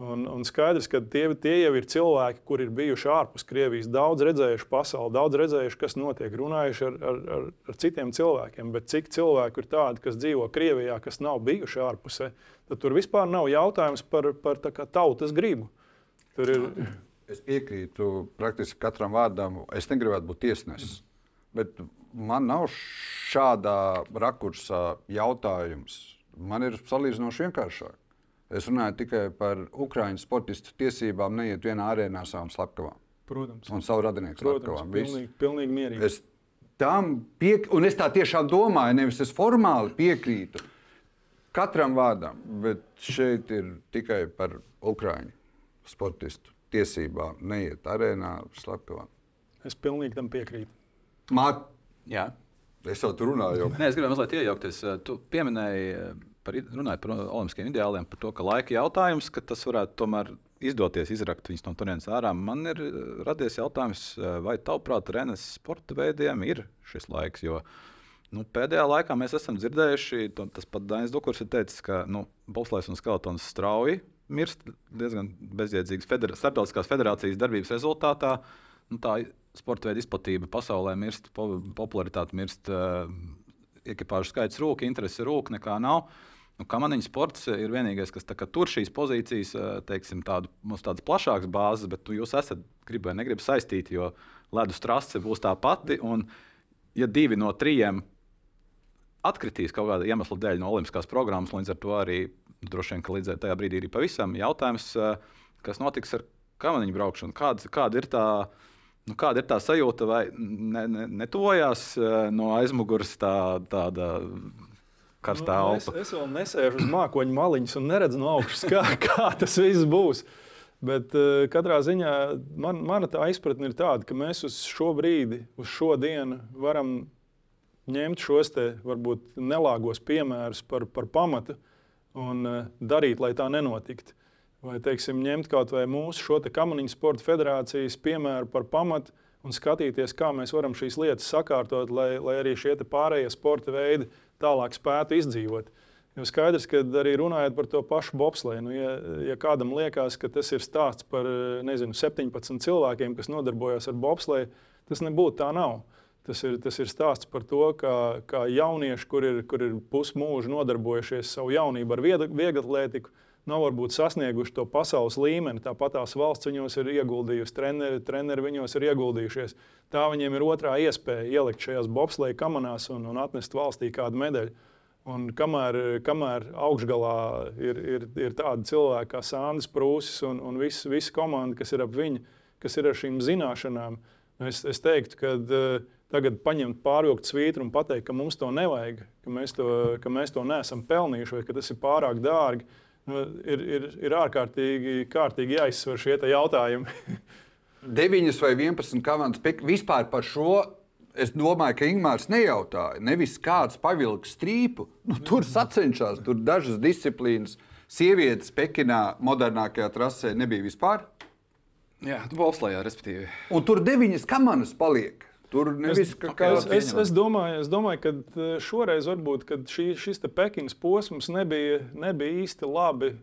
Un, un skaidrs, ka tie, tie jau ir cilvēki, kuri ir bijuši ārpus Krievijas, daudz redzējuši pasauli, daudz redzējuši, kas notiek, runājuši ar, ar, ar, ar citiem cilvēkiem. Bet cik cilvēku ir tādi, kas dzīvo Krievijā, kas nav bijuši ārpusē, tad tur vispār nav jautājums par, par tautas gribu. Tur ir. Es piekrītu praktiski katram vārdam. Es negribētu būt tiesnesis, bet man nav šādā rakursā jautājums. Man ir salīdzinoši vienkāršāk. Es runāju tikai par Ukrāņu sportistu tiesībām, neiet vienā arēnā savām slepkavām. Protams. Un savu radinieku slepkavām. Pilnīgi, pilnīgi mierīgi. Es tam piek... un es tā tiešām domāju, nevis es formāli piekrītu katram vārdam, bet šeit ir tikai par Ukrāņu sportistu tiesībām neiet arēnā slepkavām. Es pilnīgi tam piekrītu. Māt, Jā. es jau tur runāju. Nē, es gribēju mazliet iejaukties. Tu pieminēji, par, runājot par olimpiskiem ideāliem, par to, ka laika jautājums, ka tas varētu tomēr izdoties izrakt viņus no turienes ārā. Man ir radies jautājums, vai tavuprāt, Renes sporta veidiem ir šis laiks? Jo, nu, pēdējā laikā mēs esam dzirdējuši, to, tas pat Dainis Dukurs ir teicis, ka nu, bobslēgs un skeletons strauji mirst diezgan bezjēdzīgas federa starptautiskās federācijas darbības rezultātā. Nu, tā sporta veida izplatība pasaulē mirst, po, popularitāte mirst, uh, ekipāžu skaits rūk, interese rūk, nekā nav. Nu, Kamaniņu sports ir vienīgais, kas kā, tur šīs pozīcijas, teiksim, tādu, mums tādas plašākas bāzes, bet nu, jūs esat gribēji, negribat saistīt, jo ledus trase būs tā pati. Un, ja divi no trījiem atkritīs kaut kāda iemesla dēļ no Olimpiskās programmas, līdz ar to arī droši vien, ka līdz tajā brīdī ir pavisam jautājums, kas notiks ar kamaniņu braukšanu. Kāda, kāda ir tā? Nu, kāda ir tā sajūta, vai ne, ne, netuvojās no aizmugures tā, tāda karstā nu, elpa? Es, es vēl nesēžu uz mākoņa maliņas un neredzu no augšas, kā, (laughs) kā tas viss būs. Bet uh, katrā ziņā man, mana tā izpratne ir tāda, ka mēs uz šo brīdi, uz šo dienu varam ņemt šos te varbūt nelāgos piemērus par, par pamatu un uh, darīt, lai tā nenotiktu. Vai, teiksim, ņemt kaut vai mūsu šo kamaniņu sporta federācijas piemēru par pamatu un skatīties, kā mēs varam šīs lietas sakārtot, lai, lai arī šie pārējie sporta veidi tālāk spētu izdzīvot. Jo skaidrs, ka arī runājot par to pašu bobslēju, nu, ja, ja kādam liekas, ka tas ir stāsts par nezinu, 17 cilvēkiem, kas nodarbojas ar bobslēju, tas nebūtu tā nav. Tas ir, tas ir stāsts par to, kā, kā jaunieši, kur ir, kur ir pusmūžu nodarbojušies savu jaunību ar vieglatlētiku, nav varbūt sasnieguši to pasaules līmeni. Tāpat tās valsts viņos ir ieguldījusi, treneri, treneri viņos ir ieguldījušies. Tā viņiem ir otrā iespēja ielikt šajās bobsleja kamanās un, un atnest valstī kādu medaļu. Un kamēr, kamēr augšgalā ir, ir, ir tādi cilvēki kā Sandrs Prūsis un, un visa vis komanda, kas ir ap viņu, kas ir ar šīm zināšanām, es, es teiktu, ka uh, tagad paņemt pārvilkt svītru un pateikt, ka mums to nevajag, ka mēs to, ka mēs to neesam pelnījuši vai ka tas ir pārāk dārgi nu, ir, ir, ir ārkārtīgi kārtīgi jāizsver šie jautājumi. (laughs) 9 vai 11 komandas vispār par šo. Es domāju, ka Ingūns nejautāja. Nevis kāds pavilks strīpu. Nu, tur sacenšas, tur dažas disciplīnas. Sievietes Pekinā, modernākajā trasē, nebija vispār. Jā, Bolslējā, respektīvi. Un tur deviņas komandas paliek. Tur nevis kā es, es, es, domāju, es domāju, ka e, šoreiz varbūt šī, šis Pekinas posms nebija, nebija īsti labi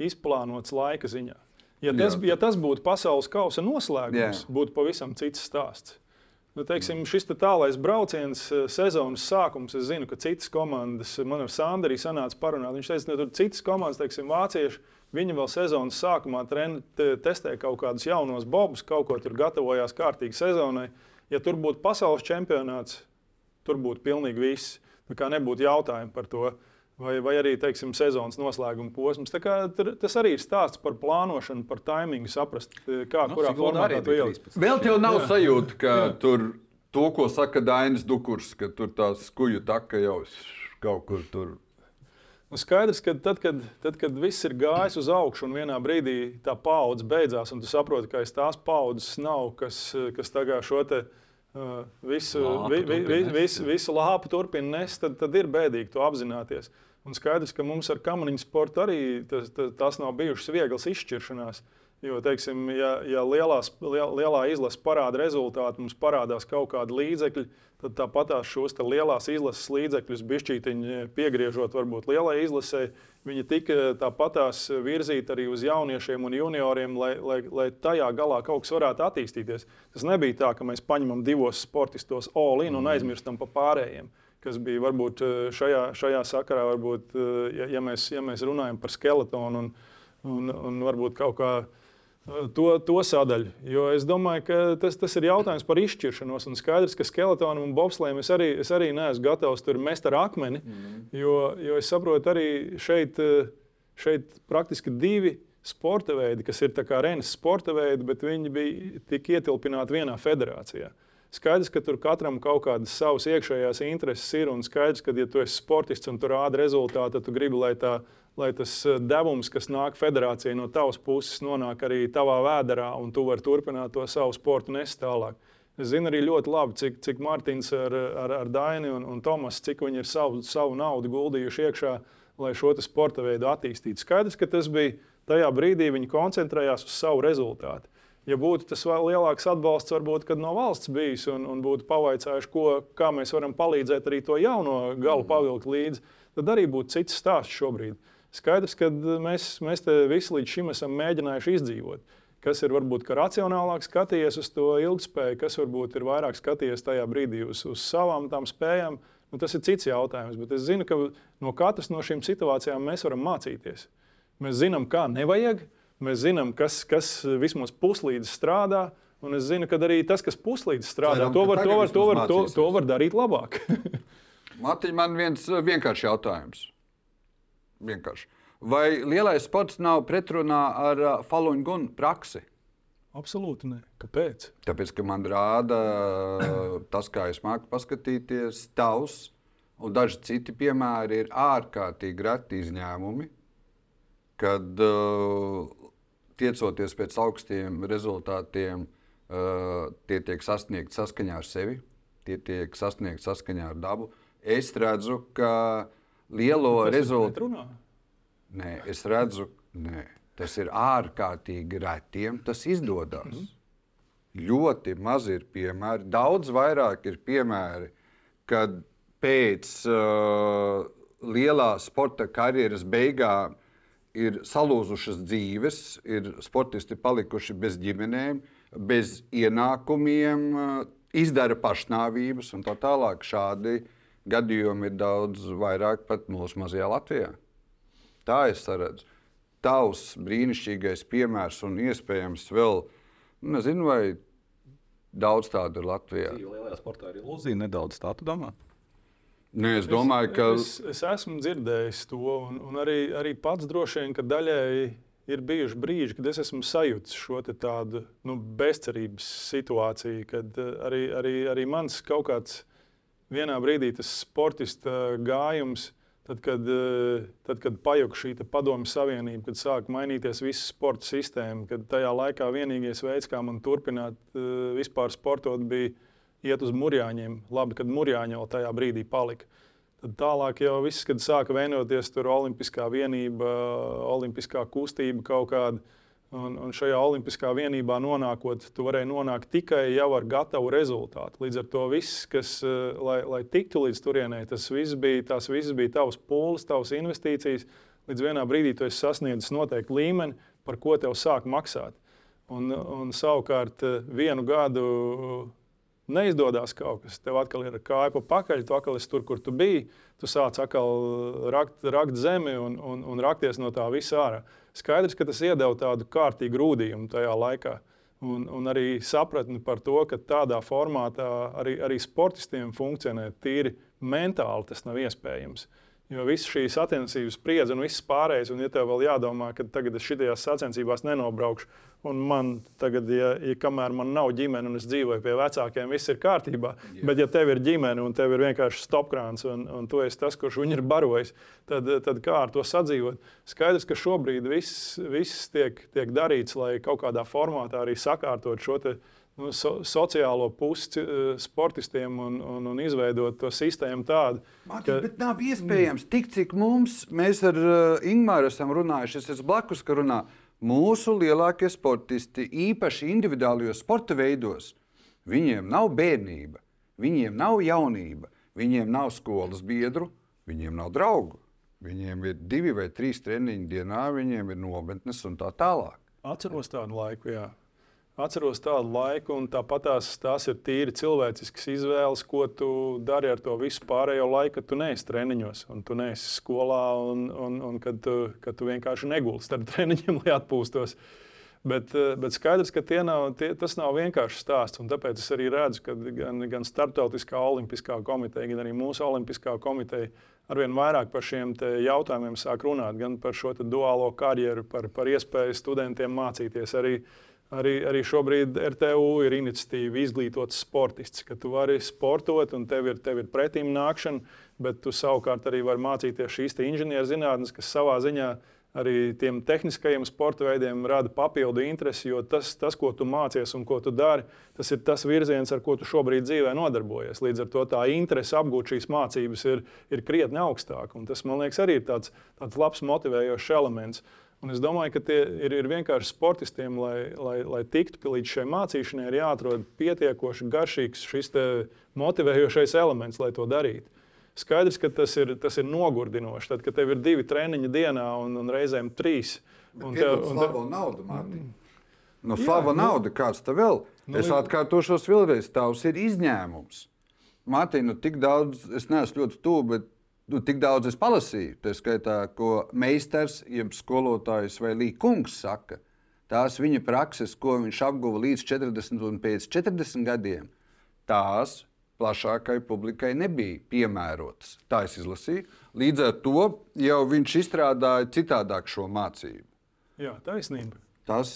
izplānots laika ziņā. Ja tas, Jā. ja tas būtu pasaules kausa noslēgums, Jā. būtu pavisam cits stāsts. Nu, teiksim, šis te tālais brauciens, e, sezonas sākums. Es zinu, ka citas komandas, man ar Sandriju sanāca parunāt. Viņš teica, ka nu, tur citas komandas, teiksim, vācieši, viņi vēl sezonas sākumā tren, te, testē kaut kādus jaunos bobus, kaut ko tur gatavojās kārtīgi sezonai. Uh, Ja tur būtu pasaules čempionāts, tur būtu pilnīgi viss. Tā nebūtu jautājumu par to. Vai, vai arī teiksim, sezonas noslēguma posms. Kā, tas arī ir stāsts par plānošanu, par taimingu, saprast, kā nu, kurā formātā to ielikt. Vēl tev nav Jā. sajūta, ka Jā. tur to, ko saka Dainis Dukurs, ka tur tās kuģu taka jau kaut kur tur. Un skaidrs, ka tad kad, tad, kad viss ir gājis uz augšu un vienā brīdī tā paudze beidzās, un tu saproti, ka aiz tās paudzes nav, kas, kas tagad šo te, uh, visu, vi, vi, vi, visu, visu lāpu turpina nest, tad, tad ir bēdīgi to apzināties. Un skaidrs, ka mums ar kamaniņu sportu arī tas, tas, tas nav bijušas vieglas izšķiršanās. Jo, teiksim, ja, ja lielās, liel, lielā izlase parāda rezultātu, mums parādās kaut kādi līdzekļi, tad tāpat šos lielās izlases līdzekļus, bišķītiņi piegriežot varbūt lielai izlasē, viņi tika tāpatās virzīti arī uz jauniešiem un junioriem, lai, lai, lai tajā galā kaut kas varētu attīstīties. Tas nebija tā, ka mēs paņemam divos sportistos all-in un mm. aizmirstam par pārējiem. Kas bija varbūt šajā, šajā sakarā, varbūt, ja, ja, mēs, ja mēs runājam par skeletonu un, un, un varbūt kaut kādā to, to sadaļu. Jo es domāju, ka tas, tas ir jautājums par izšķiršanos. Un skaidrs, ka skeletonam un bobslēm es arī, es arī neesmu gatavs tur mest ar akmeni. Mm. Jo, jo es saprotu, arī šeit, šeit praktiski divi sporta veidi, kas ir Renes sporta veidi, bet viņi bija tik ietilpināti vienā federācijā. Skaidrs, ka tur katram kaut kādas savas iekšējās intereses ir, un skaidrs, ka, ja tu esi sportists un tur rāda rezultātu, tad tu gribi, lai tā lai tas eh, devums, kas nāk federācijai no tavas puses, nonāk arī tavā vēderā, un tu vari turpināt to savu sportu nest tālāk. Es zinu arī ļoti labi, cik, cik Mārtiņš ar, ar, ar Daini un, un Tomas, cik viņi ir savu, savu naudu guldījuši iekšā, lai šo sporta veidu attīstītu. Skaidrs, ka tas bija tajā brīdī, viņi koncentrējās uz savu rezultātu. Ja būtu tas lielāks atbalsts, varbūt no valsts bijis un, un būtu pavaicājuši, ko, kā mēs varam palīdzēt arī to jauno galu pavilkt līdzi, tad arī būtu cits stāsts šobrīd. Skaidrs, ka mēs, mēs te visi līdz šim esam mēģinājuši izdzīvot. Kas ir varbūt racionālāk skatījies uz to ilgspēju, kas varbūt ir vairāk skatījies tajā brīdī uz, uz savām tām spējām. Nu, tas ir cits jautājums, bet es zinu, ka no katras no šīm situācijām mēs varam mācīties. Mēs zinām, kā nevajag, mēs zinām, kas, kas vismaz puslīdz strādā. Un es zinu, ka arī tas, kas puslīdz strādā, Ceram, to, var, to, var, to, var, to, to var darīt labāk. (laughs) Matiņ, man viens vienkāršs jautājums vienkārši. Vai lielais sports nav pretrunā ar uh, Falun Gunu praksi? Absolūti nē. Kāpēc? Tāpēc, ka man rāda uh, tas, kā es māku paskatīties, tavs un daži citi piemēri ir ārkārtīgi reti izņēmumi, kad uh, tiecoties pēc augstiem rezultātiem, uh, tie tiek sasniegti saskaņā ar sevi, tie tiek sasniegti saskaņā ar dabu. Es redzu, ka lielo rezultātu. Nē, es redzu, nē, tas ir ārkārtīgi retiem. Tas izdodas. Mm -hmm. Ļoti maz ir piemēri, daudz vairāk ir piemēri, kad pēc uh, lielās sporta karjeras beigām ir salūzušas dzīves, ir sportisti palikuši bez ģimenēm, bez ienākumiem, uh, izdara pašnāvības un tā tālāk. Šādi uh, gadījumi ir daudz vairāk pat mūsu mazajā Latvijā. Tā es redzu. Tavs brīnišķīgais piemērs un iespējams vēl, nu, nezinu, vai daudz tādu ir Latvijā. Lielajā sportā ir ilūzija nedaudz tā, tu domā? Nē, es domāju, ka. Es, es esmu dzirdējis to, un, un arī, arī pats droši vien, ka daļēji ir bijuši brīži, kad es esmu sajūtis šo tādu nu, bezcerības situāciju, kad eh, arī, arī, arī mans kaut kāds vienā brīdī tas sportista gājums, tad, kad, eh, tad, kad pajuka šī padomju savienība, kad sāk mainīties visa sporta sistēma, kad tajā laikā vienīgais veids, kā man turpināt eh, vispār sportot, bija iet uz murjāņiem. Labi, kad murjāņi vēl tajā brīdī palika. Tad tālāk jau viss, kad sāka vienoties tur Olimpiskā vienība, Olimpiskā kustība kaut kāda Un, un šajā olimpiskā vienībā nonākot, tu varēji nonākt tikai jau ar gatavu rezultātu. Līdz ar to viss, kas, eh, lai, lai tiktu līdz turienei, tas viss bija, tās visas bija tavs pūles, tavs investīcijas. Līdz vienā brīdī tu esi sasniedzis noteiktu līmeni, par ko tev sāk maksāt. Un, un savukārt eh, vienu gadu neizdodas kaut kas, tev atkal ir kāja pa pakaļ, tu atkal esi tur, kur tu biji. Tu sāc atkal rakt, rakt zemi un, un, un rakties no tā visa ārā. Skaidrs, ka tas iedeva tādu kārtīgu rūdījumu tajā laikā. Un, un arī sapratni par to, ka tādā formātā arī, arī sportistiem funkcionēt tīri mentāli tas nav iespējams. Jo visas šīs sacensības spriedzi un viss pārējais, un ja tev vēl jādomā, ka tagad es šajās sacensībās nenobraukšu, un man tagad, ja, ja kamēr man nav ģimene un es dzīvoju pie vecākiem, viss ir kārtībā. Jā. Bet, ja tev ir ģimene un tev ir vienkārši stopkrāns, un, un tu esi tas, kurš viņu ir barojis, tad, tad kā ar to sadzīvot? Skaidrs, ka šobrīd viss, viss tiek, tiek darīts, lai kaut kādā formātā arī sakārtot šo nu, so, sociālo pusi uh, sportistiem un, un, un izveidot to sistēmu tādu. Mātis, ka... Bet nav iespējams tik, cik mums, mēs ar uh, Ingūru esam runājuši, es esmu blakus, ka runā. Mūsu lielākie sportisti, īpaši individuālajos sporta veidos, viņiem nav bērnība, viņiem nav jaunība, viņiem nav skolas biedru, viņiem nav draugu. Viņiem ir divi vai trīs treniņi dienā, viņiem ir nometnes un tā tālāk. Atceros tādu laiku, jā. Atceros tādu laiku, un tāpat tās, tās ir tīri cilvēciskas izvēles, ko tu dari ar to visu pārējo laiku, kad tu neesi treniņos, un tu neesi skolā, un, un, un kad, tu, kad tu vienkārši negulsi starp (laughs) treniņiem, lai atpūstos. Bet, bet skaidrs, ka nav, tie, tas nav vienkāršs stāsts. Tāpēc es arī redzu, ka gan, gan Startautiskā olimpiskā komiteja, gan arī mūsu olimpiskā komiteja arvien vairāk par šiem jautājumiem sāk runāt. Gan par šo duālo karjeru, par, par iespēju studentiem mācīties. Arī, arī, arī šobrīd RTU ir iniciatīva izglītot sportists, ka tu vari sportot un tev ir, tev ir pretīm nākšana, bet tu savukārt arī vari mācīties šīs inženierzinātnes, kas savā ziņā arī tiem tehniskajiem sporta veidiem rada papildu interesi, jo tas, tas, ko tu mācies un ko tu dari, tas ir tas virziens, ar ko tu šobrīd dzīvē nodarbojies. Līdz ar to tā interese apgūt šīs mācības ir, ir krietni augstāka. Tas, man liekas, arī ir tāds, tāds labs motivējošs elements. Un es domāju, ka tie ir, ir vienkārši sportistiem, lai, lai, lai tiktu līdz šai mācīšanai, ir jāatrod pietiekoši garšīgs šis motivējošais elements, lai to darītu. Skaidrs, ka tas ir, tas ir nogurdinoši. Tad, kad tev ir divi treniņi dienā un, un reizēm trīs. Un tev ir slava nauda, Mārtiņ. No slava nauda, kāds tev vēl? Nu, es atkārtošos vēlreiz, tavs ir izņēmums. Mārtiņ, nu, tik daudz, es neesmu ļoti tuvu, bet nu, tik daudz es palasīju. Tā skaitā, ko meistars, jeb skolotājs vai līkungs saka. Tās viņa prakses, ko viņš apguva līdz 40 un pēc 40 gadiem, tās plašākai publikai nebija piemērotas. Tā es izlasīju. Līdz ar to jau viņš izstrādāja citādāk šo mācību. Jā, taisnība. Tas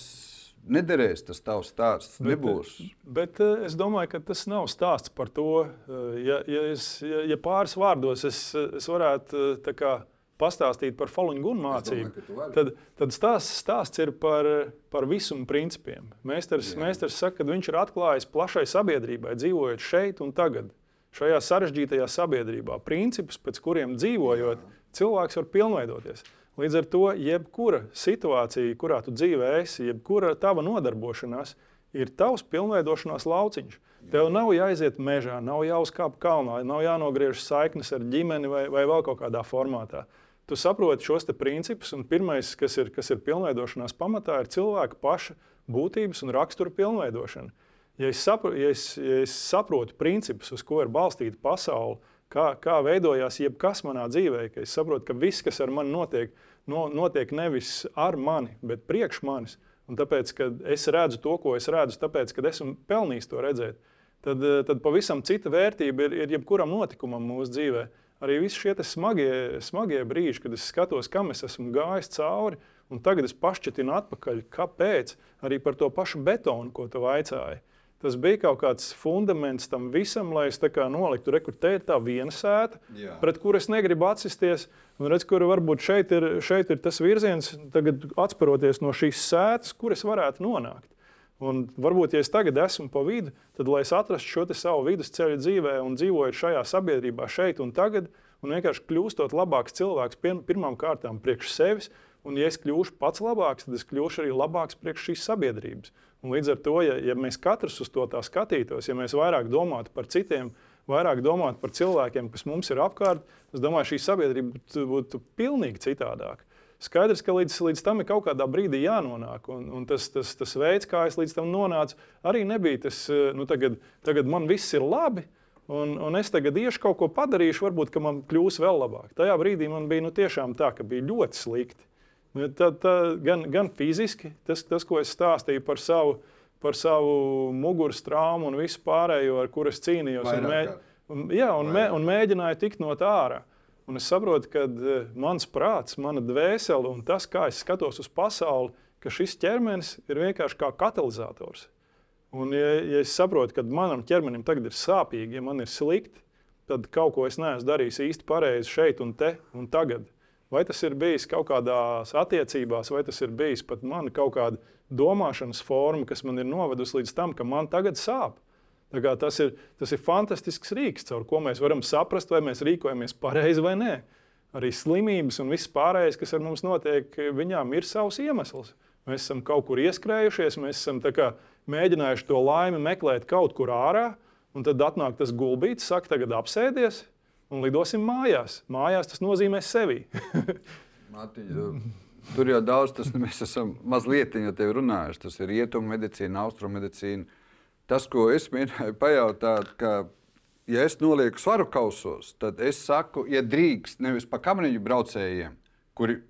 nederēs, tas tavs stāsts bet, nebūs. Bet eh, es domāju, ka tas nav stāsts par to. Eh, ja, ja, es, ja, ja pāris vārdos es, es varētu eh, kā, pastāstīt par Falunu Gunu mācību, domāju, tad, tad stāsts, stāsts ir par, par visuma principiem. Mēsters, mēsters saka, ka viņš ir atklājis plašai sabiedrībai, dzīvojot šeit un tagad, šajā sarežģītajā sabiedrībā, principus, pēc kuriem dzīvojot, Jā. cilvēks var pilnveidoties. Līdz ar to, jebkura situācija, kurā tu dzīvē esi, jebkura tava nodarbošanās, ir tavs pilnveidošanās lauciņš. Tev nav jāiziet mežā, nav jāuzkāp kalnā, nav jānogriež saiknes ar ģimeni vai, vai vēl kaut kādā formātā tu saproti šos principus, un pirmais, kas ir, kas ir pilnveidošanās pamatā, ir cilvēka paša būtības un rakstura pilnveidošana. Ja es, sapro, ja es, ja es saprotu principus, uz ko ir balstīta pasaule, kā, kā veidojās jebkas manā dzīvē, ka es saprotu, ka viss, kas ar mani notiek, no, notiek nevis ar mani, bet priekš manis. Un tāpēc, ka es redzu to, ko es redzu, tāpēc, ka esmu pelnījis to redzēt, tad, tad pavisam cita vērtība ir, ir jebkuram notikumam mūsu dzīvēm arī visi šie smagie, smagie brīži, kad es skatos, kam es esmu gājis cauri, un tagad es pašķetinu atpakaļ, kāpēc arī par to pašu betonu, ko tu vaicāji. Tas bija kaut kāds fundaments tam visam, lai es noliktu, ir tā viena sēta, Jā. pret kuru es negribu atsisties. Un redz, kur varbūt šeit ir, šeit ir tas virziens, tagad atspēroties no šīs sētas, kur es varētu nonākt. Un varbūt, ja es tagad esmu pa vidu, tad, lai es atrastu šo savu vidusceļu dzīvē un dzīvoju šajā sabiedrībā, šeit un tagad, un vienkārši kļūstot labāks cilvēks pirmām kārtām priekš sevis, un ja es kļūšu pats labāks, tad es kļūšu arī labāks priekš šīs sabiedrības. Un līdz ar to, ja, ja mēs katrs uz to tā skatītos, ja mēs vairāk domātu par citiem, vairāk domātu par cilvēkiem, kas mums ir apkārt, es domāju, šī sabiedrība būtu, būtu pilnīgi citādāka. Skaidrs, ka līdz, līdz tam ir kaut kādā brīdī jānonāk. Un, un tas, tas, tas veids, kā es līdz tam nonācu, arī nebija tas, nu, tagad, tagad man viss ir labi. Un, un es tagad iešu kaut ko padarīšu, varbūt man kļūs vēl labāk. Tajā brīdī man bija nu, tiešām tā, ka bija ļoti slikti. Nu, tā, tā, gan, gan fiziski, tas, tas, ko es stāstīju par savu, par savu muguras traumu un visu pārējo, ar kuru es cīnījos. Vairāk, un, mē, un, jā, un, mē, un mēģināju tikt no tā ārā. Un es saprotu, ka uh, mans prāts, mana dvēsele un tas, kā es skatos uz pasauli, ka šis ķermenis ir vienkārši kā katalizators. Un, ja, ja es saprotu, ka manam ķermenim tagad ir sāpīgi, ja man ir slikti, tad kaut ko es neesmu darījis īsti pareizi šeit un te un tagad. Vai tas ir bijis kaut kādās attiecībās, vai tas ir bijis pat mana kaut kāda domāšanas forma, kas man ir novedusi līdz tam, ka man tagad sāp. Tas ir, tas ir fantastisks rīks, caur ko mēs varam saprast, vai mēs rīkojamies pareizi vai nē. Arī slimības un viss pārējais, kas ar mums notiek, viņām ir savs iemesls. Mēs esam kaut kur ieskrējušies, mēs esam kā, mēģinājuši to laimi meklēt kaut kur ārā. Un tad atnāk tas gulbītis, saka, tagad apsēdies un lidosim mājās. Mājās tas nozīmē sevi. (laughs) Matiņa, tur jau daudz, tas mēs esam mazliet jau te runājuši. Tas ir rietumu medicīna, austrumu medicīna. Tas, ko es mēģināju pajautāt, ka, ja es nolieku svaru kausos, tad es saku, ja drīkst, nevis pa kamaniņu braucējiem, kuri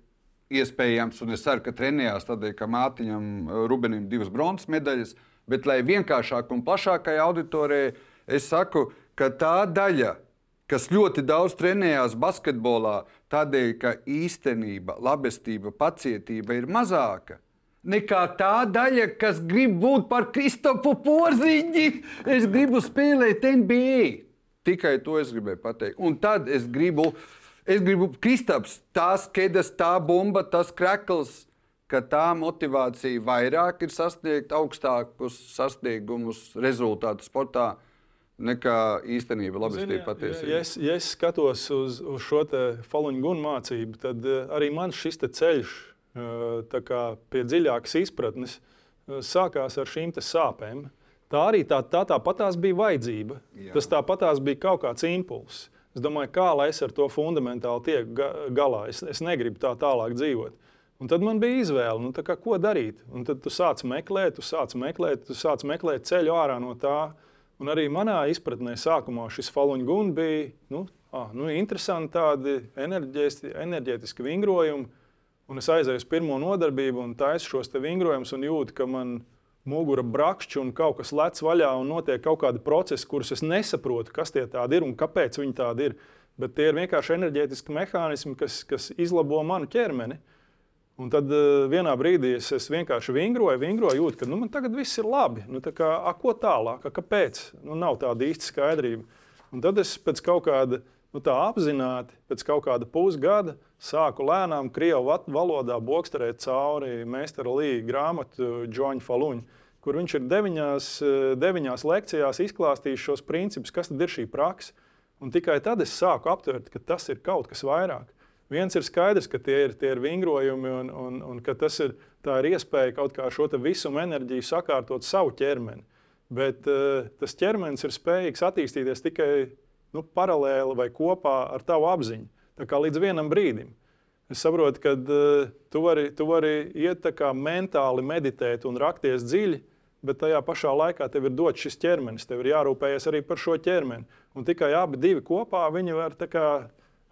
iespējams, un es ceru, ka trenējās tādēļ, ka Mātiņam Rubenim divas bronzas medaļas, bet lai vienkāršāk un plašākai auditorijai, es saku, ka tā daļa, kas ļoti daudz trenējās basketbolā, tādēļ, ka īstenība, labestība, pacietība ir mazāka. Nekā tā daļa, kas grib būt par Kristofu Porziņu, es gribu spēlēt NBA. Tikai to es gribēju pateikt. Un tad es gribu, es gribu Kristaps, tās kedas, tā bumba, tas krekls, ka tā motivācija vairāk ir sasniegt augstākus sasniegumus, rezultātus sportā nekā īstenība, labestība, patiesība. Ja, ja, es, ja es skatos uz, uz šo faluņu mācību, tad uh, arī man šis ceļš uh, kā, pie dziļākas izpratnes uh, sākās ar šīm sāpēm. Tā arī tā, tā tāpatās bija vajadzība. Jā. Tas tāpatās bija kaut kāds impulss. Es domāju, kā lai es ar to fundamentāli tieku ga galā. Es, es negribu tā tālāk dzīvot. Un tad man bija izvēle, nu, kā, ko darīt. Un tad tu sāc meklēt, tu sāc meklēt, tu sāc meklēt ceļu ārā no tā. Un arī manā izpratnē sākumā šis faluņu guns bija nu, ah, nu, interesanti, tādi enerģētiski vingrojumi. Un es aizēju uz pirmo nodarbību un taisu šos vingrojumus un jūtu, ka man mugura brakšķi un kaut kas lec vaļā un notiek kaut kādi procesi, kurus es nesaprotu, kas tie tādi ir un kāpēc viņi tādi ir. Bet tie ir vienkārši enerģētiski mehānismi, kas, kas izlabo manu ķermeni. Un tad uh, vienā brīdī es, es vienkārši vingroju, vingroju, jūtu, ka nu, man tagad viss ir labi. Nu, kā, a, ko tālāk, a, kāpēc? Nu, nav tāda īsta skaidrība. Un tad es pēc kaut kāda nu, tā apzināti, pēc kaut kāda pusgada sāku lēnām krievu valodā bokstarēt cauri meistara Līja grāmatu Džoņa Faluņa, kur viņš ir deviņās, deviņās lekcijās izklāstījis šos principus, kas ir šī praksa. Un tikai tad es sāku aptvert, ka tas ir kaut kas vairāk. Viens ir skaidrs, ka tie ir, tie ir vingrojumi un, un, un ka tas ir, ir iespēja kaut kā šo visumu enerģiju sakārtot savu ķermeni. Bet uh, tas ķermenis ir spējīgs attīstīties tikai nu, paralēli vai kopā ar tavu apziņu. Tā kā līdz vienam brīdim. Es saprotu, ka uh, tu, vari, tu vari iet mentāli meditēt un rakties dziļi, bet tajā pašā laikā tev ir dots šis ķermenis. Tev ir jārūpējas arī par šo ķermeni. Un tikai abi kopā viņi var kā,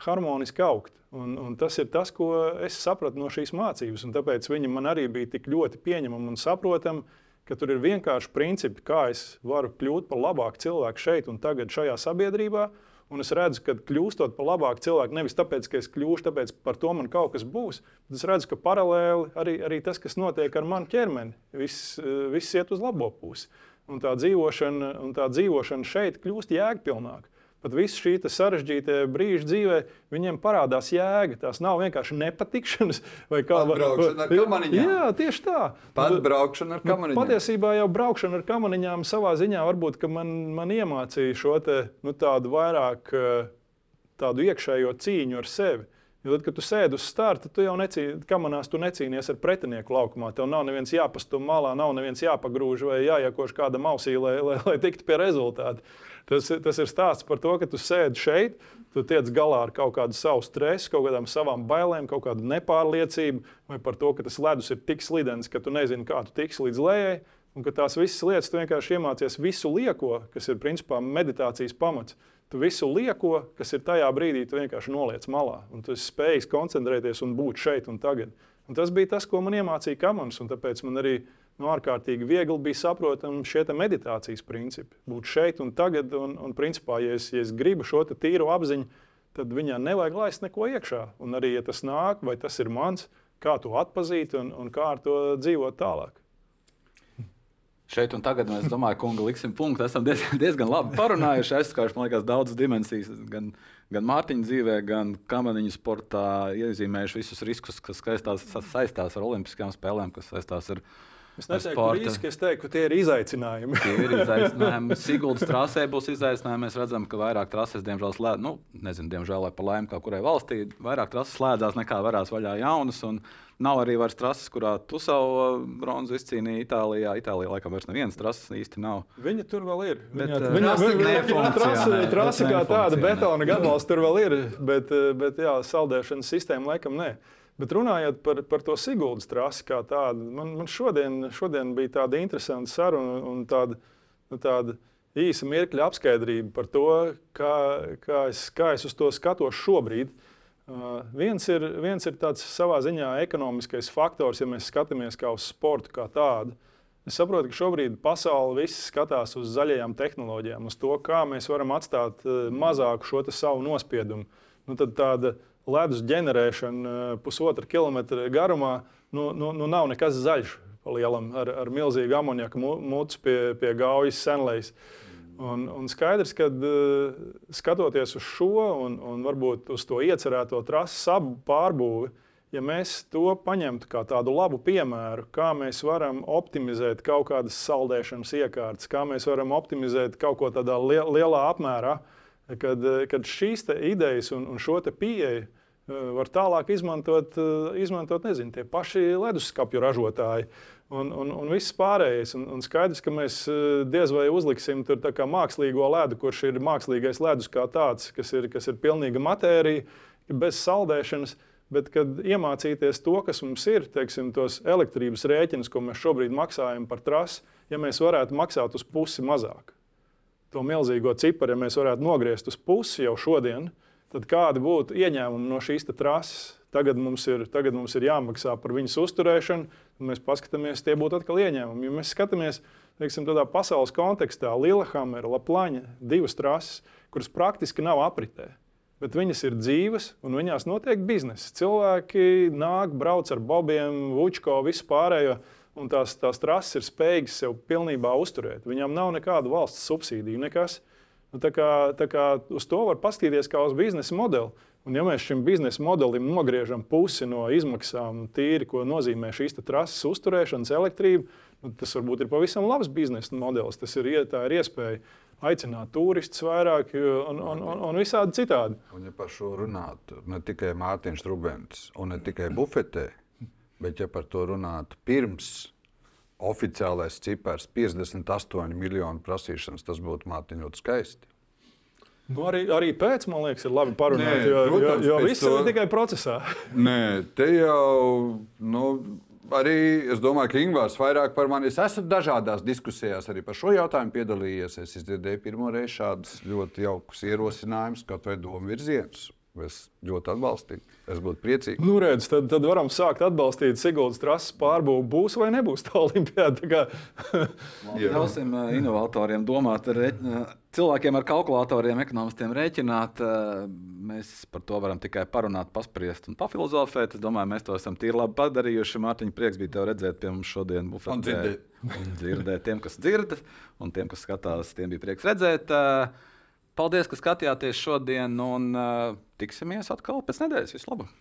harmoniski augt. Un, un tas ir tas, ko es sapratu no šīs mācības. Tāpēc viņi man arī bija tik ļoti pieņemami un saprotami, ka tur ir vienkārši principi, kā es varu kļūt par labāku cilvēku šeit un tagad šajā sabiedrībā. Un es redzu, ka kļūstot par labāku cilvēku, nevis tāpēc, ka es kļūšu, tāpēc par to man kaut kas būs, bet es redzu, ka paralēli arī, arī tas, kas notiek ar manu ķermeni, viss, viss iet uz labo pusi. Un tā dzīvošana, un tā dzīvošana šeit kļūst jēgpilnāka pat visu šī sarežģītā brīža dzīvē, viņiem parādās jēga. Tās nav vienkārši nepatikšanas vai kā braukšana ar kamaniņām. Jā, tieši tā. Pat braukšana ar nu, kamaniņām. Nu, patiesībā jau braukšana ar kamaniņām savā ziņā varbūt man, man iemācīja šo te, nu, tādu vairāk tādu iekšējo cīņu ar sevi. Jo tad, kad tu sēdi uz starta, tu jau necīnies, kamanās tu necīnies ar pretinieku laukumā. Tev nav neviens jāpastum malā, nav neviens jāpagrūž vai jāiekož kāda mausī, lai, lai, lai tiktu pie rezultātu. Tas, tas ir stāsts par to, ka tu sēdi šeit, tu tiec galā ar kaut kādu savu stresu, kaut kādām savām bailēm, kaut kādu nepārliecību, vai par to, ka tas ledus ir tik slidens, ka tu nezini, kā tu tiksi līdz lejai. Un ka tās visas lietas, tu vienkārši iemācies visu lieko, kas ir principā meditācijas pamats. Tu visu lieko, kas ir tajā brīdī, tu vienkārši noliec malā. Un tu spēj koncentrēties un būt šeit un tagad. Un tas bija tas, ko man iemācīja Kamans. Tāpēc man arī nu, ārkārtīgi viegli bija saprotami šie meditācijas principi. Būt šeit un tagad, un, un principā, ja es, ja es gribu šo tīru apziņu, tad viņā nevajag laist neko iekšā. Un arī, ja tas nāk, vai tas ir mans, kā to atpazīt un, un kā ar to dzīvot tālāk. Šeit un tagad mēs domājam, kunga, liksim punktu. Esam diezgan, diezgan labi parunājuši. Skaidrs, man liekas, daudzas dimensijas, gan, gan Mārtiņa dzīvē, gan kamaniņu sportā iezīmējuši visus riskus, kas saistās, saistās ar Olimpiskajām spēlēm, kas saistās ar Es neteiktu, ka riski, es teiktu, tie ir izaicinājumi. tie ir izaicinājumi. (laughs) Siguldas trasē būs izaicinājumi. Mēs redzam, ka vairāk trases, diemžēl, slēdz, nu, nezinu, diemžēl, vai pa laimi kaut kurai valstī, vairāk trases slēdzās nekā varās vaļā jaunas. Un nav arī vairs trases, kurā tu savu uh, bronzu izcīnīji Itālijā. Itālijā laikam vairs nevienas trases īsti nav. Viņa tur vēl ir. Bet, Viņa, uh, viņa, trase viņa, viņa trase, trase kā tāda betona gabals tur vēl ir, bet, uh, bet jā, saldēšanas sistēma laikam nē. Bet runājot par, par to Siguldas trasi kā tādu, man, man šodien, šodien bija tāda interesanta saruna un tāda, nu, tāda īsa mirkļa apskaidrība par to, kā, kā, es, kā es uz to skatos šobrīd. Uh, viens, ir, viens ir tāds savā ziņā ekonomiskais faktors, ja mēs skatāmies kā uz sportu kā tādu. Es saprotu, ka šobrīd pasaule viss skatās uz zaļajām tehnoloģijām, uz to, kā mēs varam atstāt uh, mazāku šo savu nospiedumu. Nu, tad tāda ledus ģenerēšana uh, pusotra kilometra garumā nu, nu, nu nav nekas zaļš. Lielam, ar, ar milzīgu amoniaku mūci pie, pie gaujas senlejas. Un, un skaidrs, ka uh, skatoties uz šo un, un varbūt uz to iecerēto trases abu pārbūvi, ja mēs to paņemtu kā tādu labu piemēru, kā mēs varam optimizēt kaut kādas saldēšanas iekārtas, kā mēs varam optimizēt kaut ko tādā liel, lielā apmērā, kad, eh, kad šīs idejas un, un šo pieeju eh, var tālāk izmantot, eh, izmantot nezinu, tie paši leduskapju ražotāji. Un, un, un viss pārējais. Un, un skaidrs, ka mēs diez vai uzliksim tur mākslīgo ledu, kurš ir mākslīgais ledus kā tāds, kas ir, kas ir pilnīga matērija, bez saldēšanas. Bet, kad iemācīties to, kas mums ir, teiksim, tos elektrības rēķinus, ko mēs šobrīd maksājam par trasi, ja mēs varētu maksāt uz pusi mazāk, to milzīgo ciparu, ja mēs varētu nogriezt uz pusi jau šodien, tad kādi būtu ieņēmumi no šīs trases? Tagad mums, ir, tagad mums ir jāmaksā par viņas uzturēšanu, un mēs paskatāmies, tie būtu atkal ieņēmumi. Ja mēs skatāmies teiksim, tādā pasaules kontekstā, Lielhammer, Laplaņa, divas trases, kuras praktiski nav apritē. Bet viņas ir dzīves, un viņās notiek biznesa. Cilvēki nāk, brauc ar bobiem, vučko, visu pārējo. Un tās, tās trases ir spējīgas sev pilnībā uzturēt. Viņām nav nekādu valsts subsīdiju, nekas. Nu, tā kā, tā kā uz to var paskatīties kā uz biznesa modeli. Un, ja mēs šim biznesa modelim nogriežam pusi no izmaksām, tīri, ko nozīmē šīs trases uzturēšanas, elektrība, nu, tas varbūt ir pavisam labs biznesa modelis. Tas ir, ir iespēja aicināt turistus vairāk un, un, un, un visādi citādi. Un, ja par šo runātu ne tikai Mārtiņš Rubens un ne tikai bufetē, bet ja par to runātu pirms oficiālais cipars 58 miljonu prasīšanas, tas būtu Mārtiņš ļoti skaisti. Nu, arī, arī pēc, man liekas, ir labi parunāt, Nē, jo, protams, jo, jo viss to- ir tikai procesā. (laughs) Nē, te jau. Nu, Arī es domāju, ka Ingūns vairāk par mani. Es esmu dažādās diskusijās arī par šo jautājumu piedalījies. Es dzirdēju pirmo reizi šādus ļoti jaukus ierosinājumus, kaut vai domu virzienus. Es ļoti atbalstītu. Es būtu priecīgs. Nu, redz, tad, tad varam sākt atbalstīt Siguldas trases pārbūvi. Būs vai nebūs tā (laughs) olimpiāda? Tā kā- Jā. Ļausim uh, inovatoriem domāt, re, uh, cilvēkiem ar kalkulatoriem, ekonomistiem rēķināt. uh, Mēs par to varam tikai parunāt, paspriest un pafilozofēt. Es domāju, mēs to esam tīri labi padarījuši. Mārtiņa, prieks bija tev redzēt pie mums šodien. Bufetē. Un dzirdēt. Un dzirdēt tiem, kas dzird, un tiem, kas skatās, tiem bija prieks redzēt. Uh, Paldies, ka skatījāties šodien, un uh, tiksimies atkal pēc nedēļas. Vislabāk!